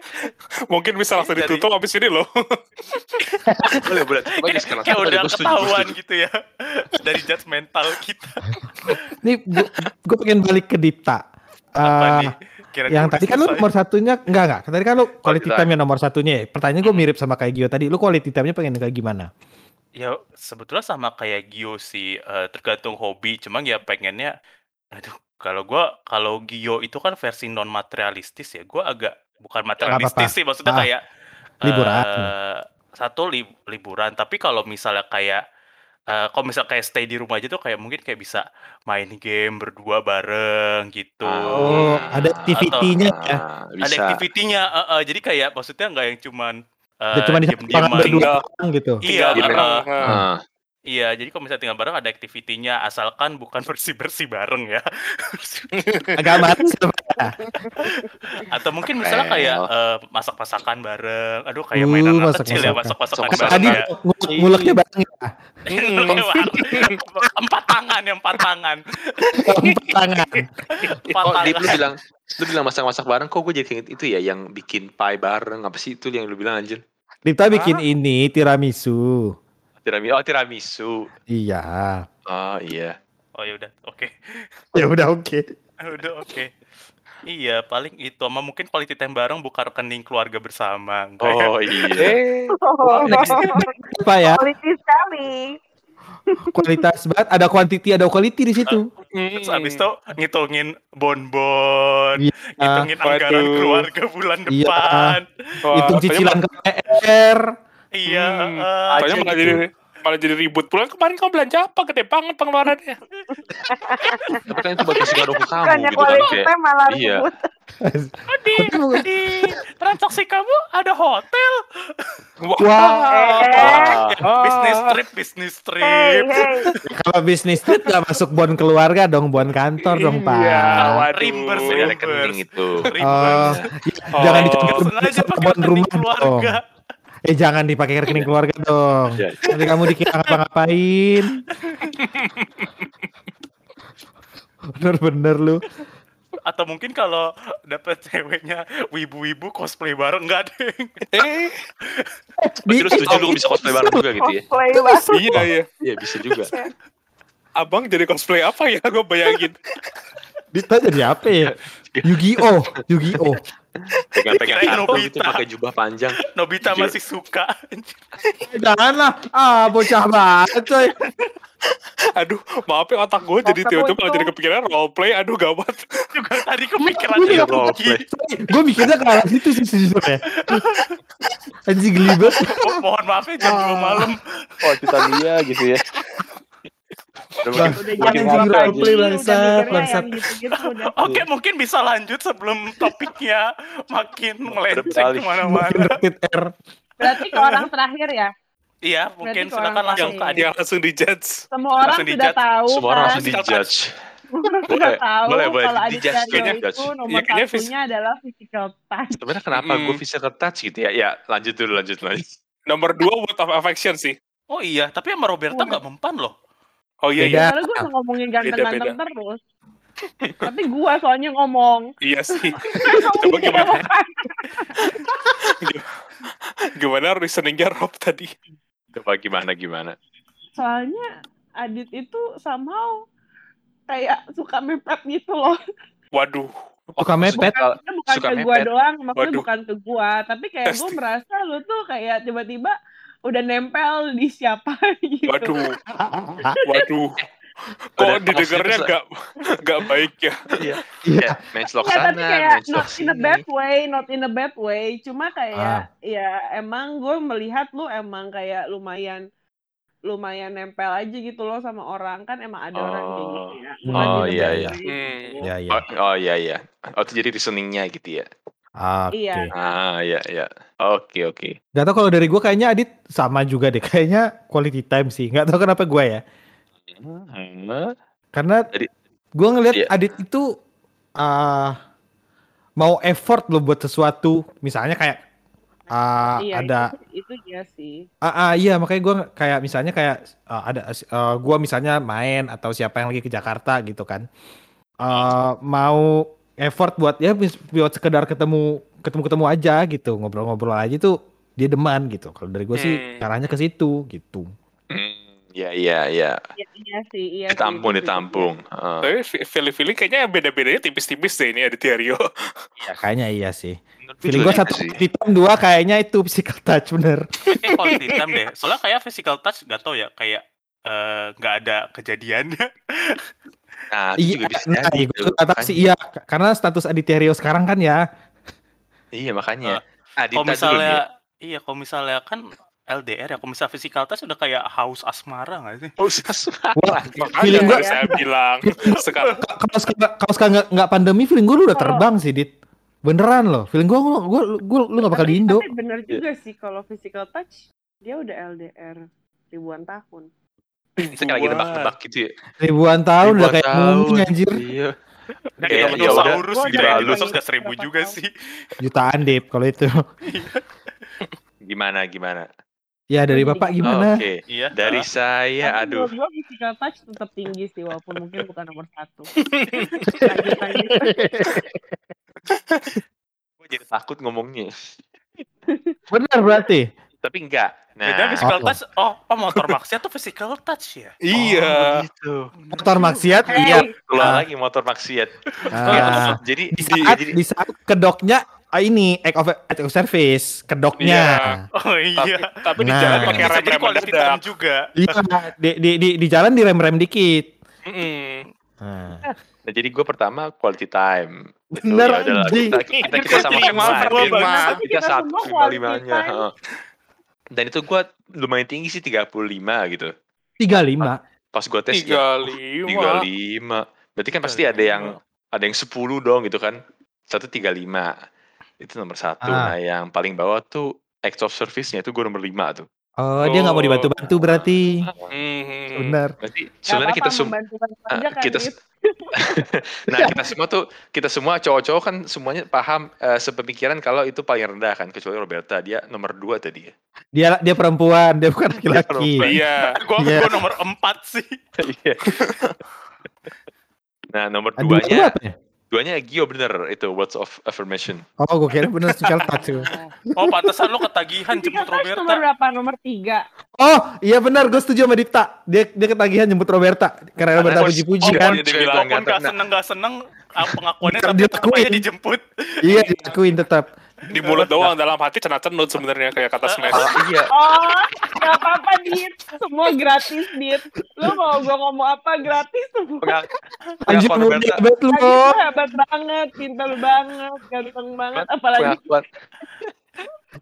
Mungkin bisa langsung Jadi- ditutup habis ini loh. boleh boleh. Bagus Kayak, Boleh, udah ketahuan setuju. gitu ya dari judgmental kita. Nih gue pengen balik ke Dita. Apa Eh, nih? Kira-kira yang tadi kan lu nomor satunya enggak enggak. Tadi kan lu quality time. yang nomor satunya ya. Pertanyaan gue mirip sama kayak Gio tadi. Lu quality time-nya pengen kayak gimana? Ya sebetulnya sama kayak Gio sih, eh, tergantung hobi. Cuma ya pengennya, aduh, kalau gua kalau Gio itu kan versi non materialistis ya. Gua agak bukan materialistis apa-apa. sih, maksudnya Ah, kayak liburan. eh, satu li- liburan. Tapi kalau misalnya kayak eh, kalau misalnya kayak stay di rumah aja tuh kayak mungkin kayak bisa main game berdua bareng gitu. Oh, ada activity-nya ya. Ah, Ada bisa. activity-nya, eh, eh, jadi kayak maksudnya nggak yang cuman eh, Dia cuma di berdua Tinggal- orang gitu. Iya, Tinggal eh, bareng. eh. Iya, jadi kalau misalnya tinggal bareng ada aktivitinya, asalkan bukan bersih-bersih bareng ya. Agak mati Atau mungkin misalnya kayak eh, masak-masakan bareng. Aduh, kayak Uh, mainan anak masak-masakan. kecil ya, masak-masakan Masak-masakan. bareng Tadi ya. ngulek- nguleknya bareng ya. empat tangan, yang empat tangan. Empat tangan. Empat Oh, Dip, lu tangan. bilang lu bilang masak-masak bareng kok gue jadi inget itu ya yang bikin pie bareng apa sih itu yang lu bilang anjir Dita bikin ini tiramisu. Tiramisu oh tiramisu Iya. oh iya Oh ya udah, oke. Ya udah oke. Udah oke. Iya, paling itu sama mungkin quality time bareng buka rekening keluarga bersama. Enggak ya? oh iya Eh, Oh. Apa ya? politis sekali. Kualitas banget. Ada quantity, ada quality di situ. Terus abis itu ngitungin bonbon, Iya. ngitungin anggaran Waduh. keluarga bulan Iya. depan. wah, Hitung cicilan KPR. Iya. Hmm. malah gitu. jadi malah jadi ribut pulang kemarin kamu belanja apa gede banget pengeluarannya tapi kan itu buat kasih kado ke kamu Bukannya gitu kan kayak malah iya. ribut. oh, di, di transaksi kamu ada hotel. Eh, ah, Bisnis trip, bisnis trip. hey. Kalau bisnis trip gak masuk bon keluarga dong, bon kantor dong, Pak. Iya, waduh. Reimburse beda ya. rekening itu Oh, Reimburse. jangan Oh. dicampur Sengaja sama pakai bon rumah dong. Eh jangan dipakai rekening keluarga dong. Iya. Nanti kamu dikira ngapa-ngapain. Bener-bener lu. Atau mungkin kalau dapet ceweknya wibu-wibu cosplay bareng enggak deh. eh Berarti lu setuju lu bisa cosplay bareng juga gitu ya Cosplay banget. iya iya iya bisa juga abang jadi cosplay apa ya? Gue bayangin. Dita jadi apa ya? Yu-Gi-Oh, Yu-Gi-Oh. Pegang-pegang kartu gitu Nobita. pakai jubah panjang. Nobita Jujur. masih suka. Janganlah, ah bocah banget coy. Aduh, maaf ya otak gue jadi tiba-tiba itu. jadi kepikiran roleplay. Aduh, gawat. Juga tadi kepikiran Iya, dia roleplay. Gue mikirnya ke arah situ sih sejujurnya. Anjing geli banget. Oh, mohon maaf ya jam 2 malam. Oh, dia gitu ya. Bang, udah. Oke, mungkin bisa lanjut sebelum topiknya makin melenceng ke mana-mana. Berarti ke orang terakhir ya. Iya, mungkin silakan langsung ke Adit. Yang langsung dijudge. Semua orang Langsung sudah tahu Semua orang kan. langsung dijudge. Semua orang Boleh, sudah tahu boleh, boleh. kalau Dijudge, Aditya kayaknya itu nomor Iya, vis- satunya adalah physical touch. Sebenarnya kenapa Hmm. gue physical touch gitu ya? Ya lanjut dulu, lanjut lanjut. Nomor dua word of affection sih. Oh iya, tapi sama Roberta nggak mempan loh. Oh iya, iya. Soalnya gue ngomongin ganteng-ganteng terus. Tapi gua soalnya ngomong. Iya sih. Coba gimana? Gimana reasoningnya Rob tadi? Coba gimana gimana? Soalnya Adit itu somehow kayak suka mepet gitu loh. Waduh. Suka mepet. Bukan, bukan suka ke gua mepet. doang, maksudnya Waduh. bukan ke gua, tapi kayak gua Pasti. merasa lu tuh kayak tiba-tiba udah nempel di siapa gitu. Waduh. Waduh. Kok Udah, didengarnya gak, gak baik ya? Iya. Iya. Ya, matchlock Nggak, sana, tapi kayak not in a bad way, not in a bad way. Cuma kayak Ah. ya emang gue melihat lu emang kayak lumayan lumayan nempel aja gitu loh sama orang kan emang ada orang kayak gitu ya. Bukan Oh, a iya, iya. way Hmm. gitu. Ya ya. Oh, oh iya iya. Oh itu jadi reasoningnya gitu ya. Oke. Iya. Ah iya iya. Oke oke. Gak tau kalau dari gue kayaknya Adit sama juga deh. Kayaknya quality time sih. Gak tau kenapa gue ya. Hmm. Karena Jadi- gue ngelihat Iya. Adit itu ah mau effort loh buat sesuatu. Misalnya kayak ah, Iya, ada itu, itu iya sih. Ah, ah, iya makanya gue kayak misalnya kayak uh, ada uh, gue misalnya main atau siapa yang lagi ke Jakarta gitu kan Uh, mau effort buat ya buat sekedar ketemu ketemu ketemu aja gitu ngobrol-ngobrol aja tuh dia deman gitu kalau dari gue sih Hmm. caranya ke situ gitu Hmm, Iya iya iya. Iya, iya sih, iya sih, Ditampung itu ditampung. Heeh. Tapi fe- feeling-feeling kayaknya beda-bedanya tipis-tipis deh ini Aditya Rio. ya kayaknya iya sih Menurut feeling gue satu sih. hitam dua kayaknya itu physical touch bener Kayak quality time deh. Soalnya kayak physical touch gak tau ya, kayak eh, nggak ada kejadiannya. Nah, itu iya juga bisa nah, jadi iya, gue kata sih iya karena status Aditya Rio sekarang kan ya Iya makanya. Kalau Adita dulu misalnya, nih. iya kalau misalnya kan LDR ya, kalau misalnya physical touch udah kayak haus asmara gak sih? Wah, Makanya feeling gue saya bilang sekarang Ka- kalau sekarang kalau sekarang nggak nggak pandemi feeling gue lu udah Kalau- terbang sih dit beneran loh feeling gue gue gue gue lu nggak bakal di Indo tapi bener juga sih kalau physical touch dia udah LDR ribuan tahun. Kita lagi nebak-nebak gitu ya. ribuan tahun udah kayak mumi anjir Iya. Kayak Kayak, ya dinosaurus udah. gitu ya, udah dinosaurus lagi gak seribu juga tahun. sih. jutaan dip kalau itu Gimana gimana? ya dari bapak gimana Oke. Iya. Dari saya, Tapi aduh. gua physical touch tetap tinggi sih walaupun mungkin bukan nomor satu. lanjut lanjut. Gue jadi takut ngomongnya. bener berarti Tapi enggak. Nah, Beda physical Oh. touch. Oh, oh motor maksiat tuh physical touch ya? iya. Oh, gitu. motor maksiat Hey. iya Keluar Ah. lagi motor maksiat. Ah, Jadi di di, saat jadi di saat kedoknya ah, ini act of, act of service kedoknya Oh Tapi, iya. tapi di Nah. jalan Tapi pakai rem rem mendadak. juga. iya di, di, di, di jalan direm rem dikit Mm-mm. nah. Nah, jadi gue pertama quality time. Gitu, Bener, ya udahlah, anjing. kita, kita, kita sama Lima, sama lima, kita, kita Kita satu lima limanya. Dan itu gue lumayan tinggi sih 35 gitu. tiga lima Pas gue tes ya, Tiga lima. 35. Berarti kan pasti ada yang ada yang 10 dong gitu kan. Satu 35. Itu nomor satu. Ah. Nah yang paling bawah tuh act of service-nya itu gue nomor 5 tuh. Oh dia nggak mau Oh. dibantu-bantu berarti Mhm. bener Berarti Gak sebenarnya kita semua Ah, kan kita nah kita semua tuh kita semua cowok-cowok kan semuanya paham eh, sepemikiran kalau itu paling rendah kan kecuali Roberta dia nomor dua tadi ya dia dia perempuan dia bukan laki-laki Iya. Gua, Iya. gua nomor 4 sih. Iya. nah nomor Ah, dua duanya ya? Gio bener itu words of affirmation. Oh, gue kira bener special touch. Oh, pantesan lo ketagihan jemput kan nomor Roberta. berapa? Nomor tiga. Oh, iya benar, gue setuju sama Dipta. Dia dia ketagihan jemput Roberta karena Roberta Oh, puji-puji oh, kan. dia Jadi bilang, walaupun gak nah. seneng gak seneng, ah, pengakuannya dia tetap aja dijemput. Iya, dilakuin tetap. Di mulut doang, dalam hati cenat-cenut sebenarnya kayak kata Smash. Ah, iya. Oh, gak apa-apa, Dit. Semua gratis, Dit. Lu mau gue ngomong apa, gratis semua. Anjir lu hebat lu. Hebat banget, pintar banget, ganteng banget. Apalagi pengakuan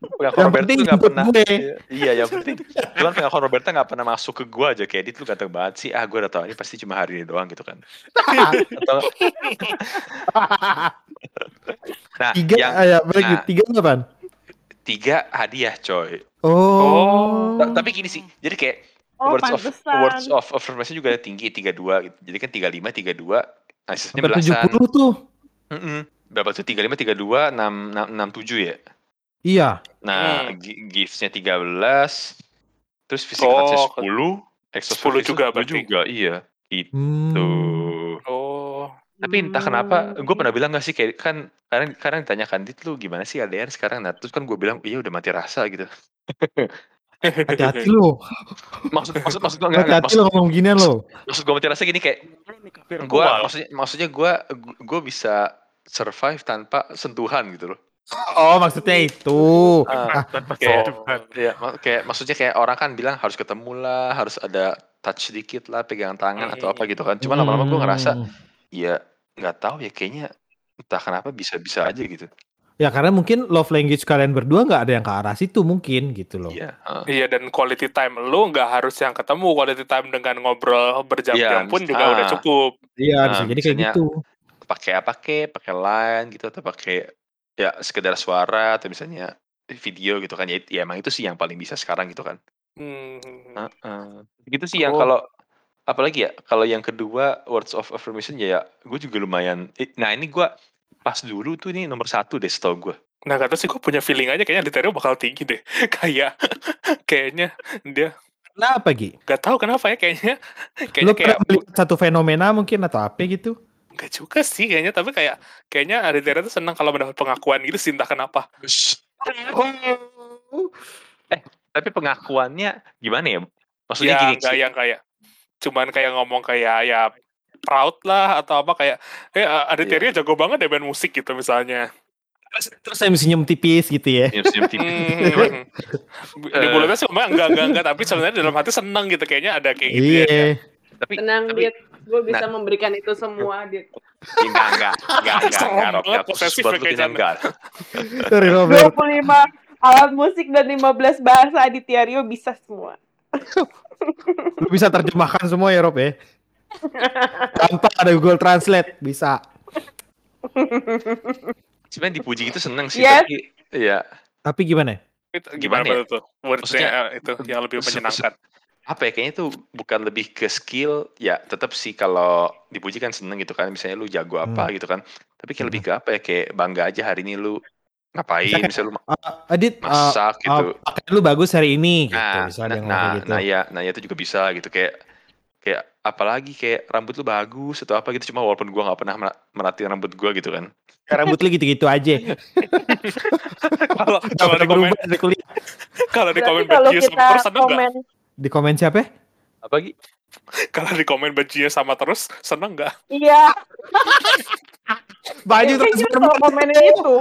pengakuan Yang Roberta penting tuh nggak pernah gue. iya, iya yang penting cuman pengakuan Roberta nggak pernah masuk ke gua aja kayak dit lu ganteng banget sih ah gua udah tahu ini pasti cuma hari ini doang gitu kan atau nah Tiga, yang ah, ya, balik nah. tiga apa? tiga hadiah coy Oh. Ta- tapi gini sih jadi kayak Oh, words of words of affirmation juga tinggi tiga dua gitu. jadi kan tiga lima tiga dua asisnya Sampai tujuh belasan puluh tuh. Mm-mm. berapa tuh tiga lima tiga dua enam enam tujuh ya Iya. Nah, Hmm. gifts-nya 13, terus physical Oh, touch-nya ke- 10, extra 10 service juga 10 berarti. juga, iya. Gitu. Hmm. Oh, Tapi entah kenapa, gue pernah bilang gak sih kayak kan kadang kadang ditanyakan dit lu gimana sih LDR sekarang? Nah, terus kan gue bilang iya udah mati rasa gitu. Hati-hati lu. Maksud maksud maksud gue enggak, Hati-hati maksud, lu ngomong ginian lu. maksud gue mati rasa gini kayak gue maksudnya maksudnya gue gue bisa survive tanpa sentuhan gitu loh. Oh, maksudnya itu. Ah, kayak mak- kayak maksudnya kayak orang kan bilang harus ketemu lah, harus ada touch sedikit lah, pegangan tangan atau apa gitu kan. Cuma lama-lama gue ngerasa, Hmm. ya nggak tahu ya kayaknya entah kenapa bisa-bisa aja gitu. Ya karena mungkin love language kalian berdua nggak ada yang ke arah situ mungkin gitu loh. Iya. heeh. Iya dan quality time lu nggak harus yang ketemu quality time dengan ngobrol berjam-jam Iya, pun juga ah. udah cukup. Iya, Nah, bisa jadi kayak gitu. Pakai apa ke, pakai line gitu atau pakai ya sekedar suara atau misalnya video gitu kan. Ya, ya emang itu sih yang paling bisa sekarang gitu kan. Hmm. Heeh. Gitu sih yang Oh. kalau apalagi ya kalau yang kedua words of affirmation ya, ya gue juga lumayan. Nah ini gue pas dulu tuh ini nomor satu deh setau gue. Nah kata sih gue punya feeling aja kayaknya Literio bakal tinggi deh. Kayak kayaknya dia Kenapa Gi? nggak tahu kenapa ya kayaknya Lu kayaknya kayak pernah melihat satu fenomena mungkin atau apa gitu? Enggak juga sih kayaknya tapi kayak kayaknya Aditya tuh senang kalau mendapat pengakuan gitu sih entah kenapa. Eh, tapi pengakuannya gimana ya? Maksudnya ya gini sih. yang kayak cuman kayak ngomong kayak ya proud lah atau apa kayak eh Aditya jago banget ya main musik gitu misalnya. Terus saya mesti senyum tipis gitu ya. Senyum-senyum tipis. Hmm. di Eh. mulutnya sih ngomong enggak enggak enggak tapi sebenarnya dalam hati senang gitu kayaknya ada kayak gitu ya. Iya. Tapi Tenang, tapi Dit. Gue bisa Nah. memberikan itu semua, Dit. ya, enggak enggak enggak enggak enggak Rob. posesif ya lu kayak enggak. Sorry Robert. 25 alat musik dan 15 bahasa Aditya Rio bisa semua. Lu bisa terjemahkan semua ya Rob ya. Gampang ada Google Translate bisa. Sebenarnya dipuji itu seneng sih Yes. tapi ya Tapi gimana? Itu Gimana gimana ya? tuh? Wordsnya eh, itu yang lebih menyenangkan. Apa ya kayaknya itu bukan lebih ke skill ya tetap sih kalau dipuji kan seneng gitu kan misalnya lu jago apa Hmm. gitu kan tapi kayak lebih ke apa ya kayak bangga aja hari ini lu ngapain Misalnya- misalnya lu Uh, Adit, uh, masak gitu uh, pakaian lu bagus hari ini gitu. nah Misalnya nah, nah, gitu. nah ya nah ya itu juga bisa gitu kayak kayak apalagi kayak rambut lu bagus atau apa gitu cuma walaupun gua nggak pernah mer- merhatiin rambut gua gitu kan rambut lu gitu-gitu aja. Kalau kalau di komen kalau di komen kalau kita komen, Di komen siapa? apa lagi Kalau di komen bajunya sama terus seneng nggak? iya. Baju kalau komenin itu.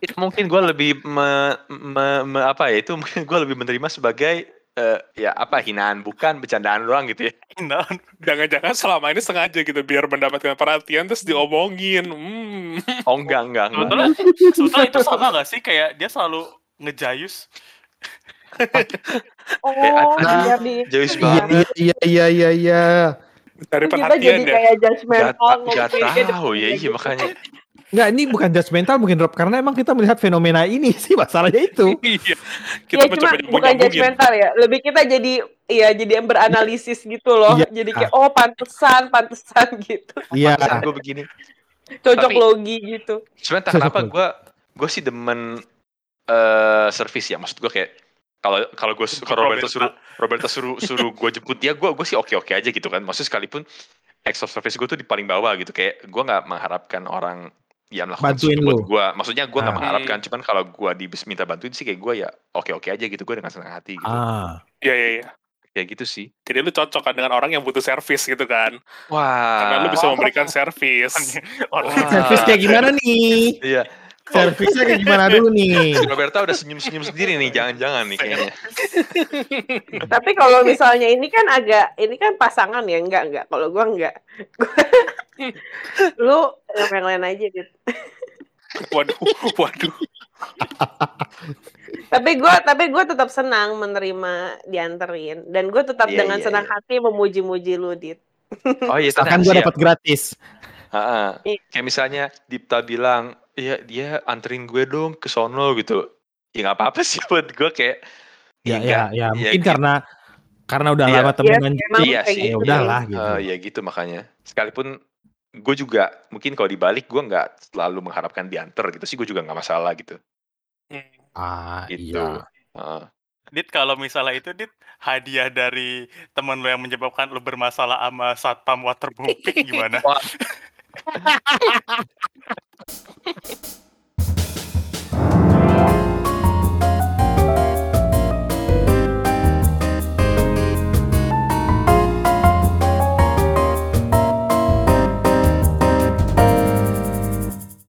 itu mungkin gua lebih me, me- me- apa ya itu mungkin gua lebih menerima sebagai eh, ya apa hinaan bukan bercandaan doang gitu ya Nah, Jangan-jangan selama ini sengaja gitu biar mendapatkan perhatian terus diomongin. Hmm. oh enggak enggak enggak sebetulnya, sebetulnya itu sama gak sih kayak dia selalu ngejayus Oh, Nah, biar di Jayus Iya banget iya iya iya iya. Dari kita perhatian jadi ya. kayak Gak, judgmental gak ngomongin tahu ya iya gitu. makanya Enggak, ini bukan judgmental mungkin Rob karena emang kita melihat fenomena ini sih masalahnya itu. Iya. Iya Kita cuma mencoba bukan judgmental ya, lebih kita jadi iya jadi yang beranalisis gitu loh. Iya. Jadi kayak oh pantesan, pantesan gitu. Iya. Pantesan gue begini Cocok Tapi- logi gitu. Cocok kenapa gue gue sih demen eh service ya maksud gue kayak kalau kalau gue kalau Roberto suruh Roberto suruh suruh gue jemput dia gue gue sih oke oke aja gitu kan maksudnya sekalipun acts of service gue tuh di paling bawah gitu kayak gue nggak mengharapkan orang yang melakukan Bantuin buat gue maksudnya gue nggak Ah. mengharapkan cuman kalau gue diminta bantuin sih kayak gue ya oke oke aja gitu gue dengan senang hati gitu Ah. Iya iya iya. kayak gitu sih Jadi lu cocok kan dengan orang yang butuh servis gitu kan. wah Karena lu bisa memberikan servis. Servis kayak gimana nih? iya Servisnya kayak gimana dulu nih? Roberta udah senyum-senyum sendiri nih jangan-jangan nih kayaknya Tapi kalau misalnya ini kan agak ini kan pasangan ya enggak enggak. Kalau gua enggak. lu yang yang lain aja gitu. waduh, waduh. Tapi gua tapi gua tetap senang menerima dianterin dan gue tetap Iya, dengan iya, senang iya. hati memuji-muji lu dit. oh iya tenang gue dapat gratis. Iya. Kayak misalnya Dipta bilang, iya dia anterin gue dong ke sono gitu. Ya nggak apa-apa sih buat gue kayak. Ya enggak, ya ya mungkin gitu. karena karena udah Iya. lama temenan. Iya, emang Iya sih. Ya gitu udahlah sih. gitu. Eh, ya gitu makanya. Sekalipun gue juga mungkin kalau dibalik gue nggak selalu mengharapkan diantar gitu sih gue juga nggak masalah gitu. Ah Gitu. iya. Heeh. Dit kalau misalnya itu Dit hadiah dari teman lo yang menyebabkan lo bermasalah sama satpam waterbooming gimana? Ha ha ha ha ha!